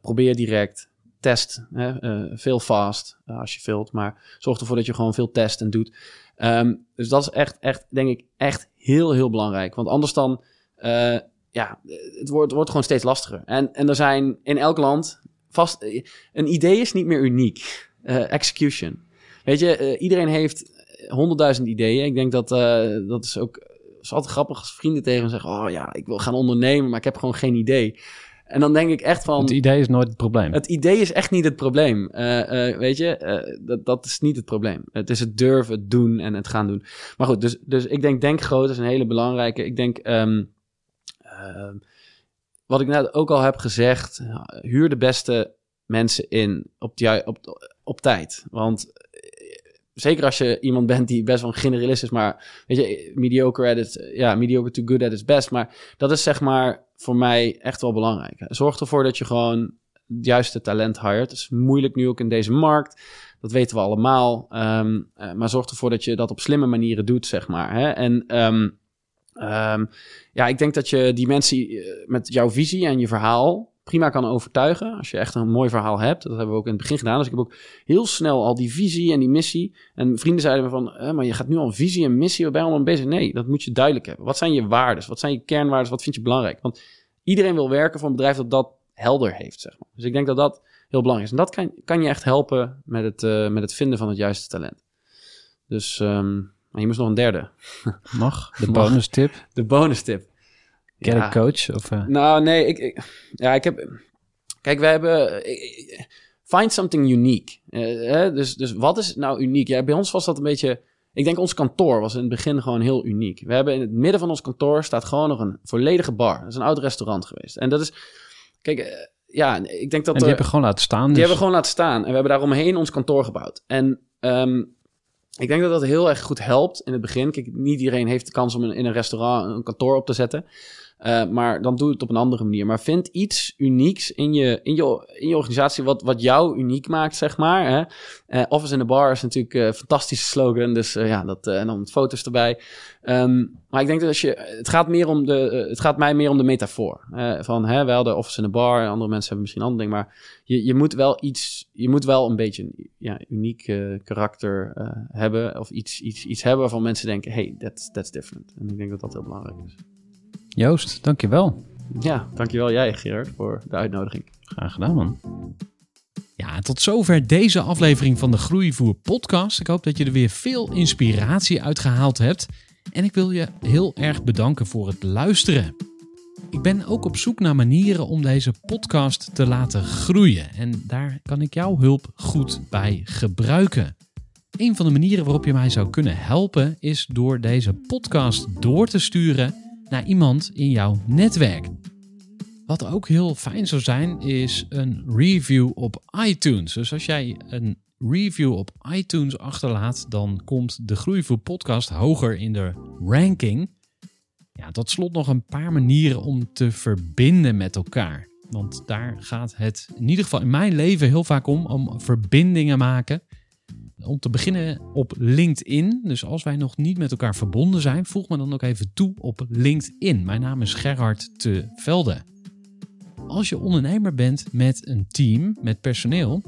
Probeer direct. Test. Hè, veel fast als je vult. Maar zorg ervoor dat je gewoon veel test en doet. Ehm, dus dat is echt, echt, denk ik, echt heel, heel belangrijk. Want anders dan, ja, het wordt, het wordt gewoon steeds lastiger. En, en er zijn in elk land vast, een idee is niet meer uniek. Eh, execution. Weet je, eh, iedereen heeft honderdduizend ideeën. Ik denk dat, eh, dat is ook, het is altijd grappig als vrienden tegen me zeggen, oh ja, ik wil gaan ondernemen, maar ik heb gewoon geen idee. En dan denk ik echt van... Het idee is nooit het probleem. Het idee is echt niet het probleem. Eh, eh, weet je, eh, dat, dat is niet het probleem. Het is het durven, het doen en het gaan doen. Maar goed, dus, dus ik denk denk groot is een hele belangrijke. Ik denk, ehm, wat ik net ook al heb gezegd, huur de beste mensen in op, op, tijd. Want eh, zeker als je iemand bent die best wel een generalist is, maar weet je, mediocre at it, ja, mediocre to good at its best. Maar dat is zeg maar voor mij echt wel belangrijk. Zorg ervoor dat je gewoon het juiste talent hired. Het is moeilijk nu ook in deze markt. Dat weten we allemaal. Um, uh, maar zorg ervoor dat je dat op slimme manieren doet, zeg maar. Hè? En um, Ehm, ja, ik denk dat je die mensen eh, met jouw visie en je verhaal prima kan overtuigen. Als je echt een mooi verhaal hebt. Dat hebben we ook in het begin gedaan. Dus ik heb ook heel snel al die visie en die missie. En vrienden zeiden me van, eh, maar je gaat nu al visie en missie. Je allemaal bezig? Nee, dat moet je duidelijk hebben. Wat zijn je waarden? Wat zijn je kernwaarden? Wat vind je belangrijk? Want iedereen wil werken voor een bedrijf dat dat helder heeft, zeg maar. Dus ik denk dat dat heel belangrijk is. En dat kan, kan je echt helpen met het, uh, met het vinden van het juiste talent. Dus um, maar je moest nog een derde. Mag, (laughs) de bonus tip. De bonus tip. Get ja. a coach? Of, uh... Nou, nee, ik, ik, ja, ik heb... Kijk, we hebben... Ik, find something unique. Uh, hè? Dus, dus wat is nou uniek? Ja, bij ons was dat een beetje... Ik denk ons kantoor was in het begin gewoon heel uniek. We hebben in het midden van ons kantoor staat gewoon nog een volledige bar. Dat is een oud restaurant geweest. En dat is... Kijk, uh, ja, ik denk dat... En die hebben gewoon laten staan. Die dus... hebben gewoon laten staan. En we hebben daaromheen ons kantoor gebouwd. En um, ik denk dat dat heel erg goed helpt in het begin. Kijk, niet iedereen heeft de kans om in een restaurant een kantoor op te zetten. Uh, maar dan doe het op een andere manier. Maar vind iets unieks in je, in je, in je organisatie wat, wat jou uniek maakt, zeg maar. Hè? Uh, Office in the Bar is natuurlijk een fantastische slogan. Dus ja, dat, en dan foto's erbij. Um, maar ik denk dat als je... Het gaat, meer om de, het gaat mij meer om de metafoor. van, hè, wel de Office in the Bar. Andere mensen hebben misschien andere dingen. Maar je, je moet wel iets... Je moet wel een beetje een ja, uniek karakter hebben. Of iets, iets, iets hebben waarvan mensen denken... Hey, that's, that's different. En ik denk dat dat heel belangrijk is. Joost, dankjewel. Ja, dankjewel jij Gerard voor de uitnodiging. Graag gedaan man. Ja, tot zover deze aflevering van de Groeivoer podcast. Ik hoop dat je er weer veel inspiratie uit gehaald hebt. En ik wil je heel erg bedanken voor het luisteren. Ik ben ook op zoek naar manieren om deze podcast te laten groeien. En daar kan ik jouw hulp goed bij gebruiken. Een van de manieren waarop je mij zou kunnen helpen is door deze podcast door te sturen naar iemand in jouw netwerk. Wat ook heel fijn zou zijn, is een review op iTunes. Dus als jij een review op iTunes achterlaat, dan komt de Groeivoer podcast hoger in de ranking. Ja, tot slot nog een paar manieren om te verbinden met elkaar. Want daar gaat het in ieder geval in mijn leven heel vaak om, om verbindingen maken om te beginnen op LinkedIn. Dus als wij nog niet met elkaar verbonden zijn, voeg me dan ook even toe op LinkedIn. Mijn naam is Gerhard te Velde. Als je ondernemer bent met een team, met personeel,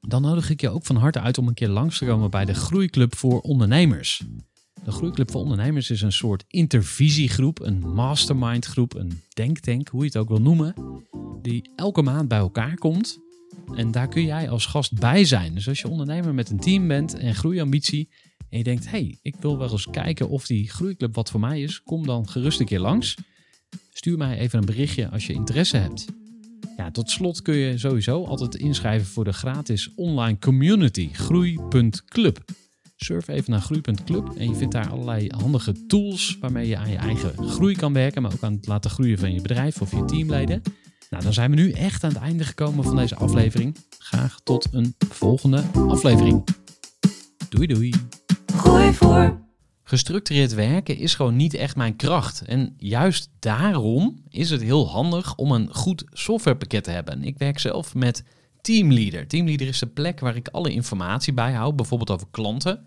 dan nodig ik je ook van harte uit om een keer langs te komen bij de Groeiclub voor Ondernemers. De Groeiclub voor Ondernemers is een soort intervisiegroep, een mastermindgroep, een denktank, hoe je het ook wil noemen, die elke maand bij elkaar komt en daar kun jij als gast bij zijn. Dus als je ondernemer met een team bent en groeiambitie. En je denkt, hey, ik wil wel eens kijken of die groeiclub wat voor mij is. Kom dan gerust een keer langs. Stuur mij even een berichtje als je interesse hebt. Ja, tot slot kun je sowieso altijd inschrijven voor de gratis online community groei.club. Surf even naar groei.club en je vindt daar allerlei handige tools waarmee je aan je eigen groei kan werken, maar ook aan het laten groeien van je bedrijf of je teamleden. Nou, dan zijn we nu echt aan het einde gekomen van deze aflevering. Graag tot een volgende aflevering. Doei doei. Gooi voor. Gestructureerd werken is gewoon niet echt mijn kracht. En juist daarom is het heel handig om een goed softwarepakket te hebben. Ik werk zelf met Teamleader. Teamleader is de plek waar ik alle informatie bijhoud, bijvoorbeeld over klanten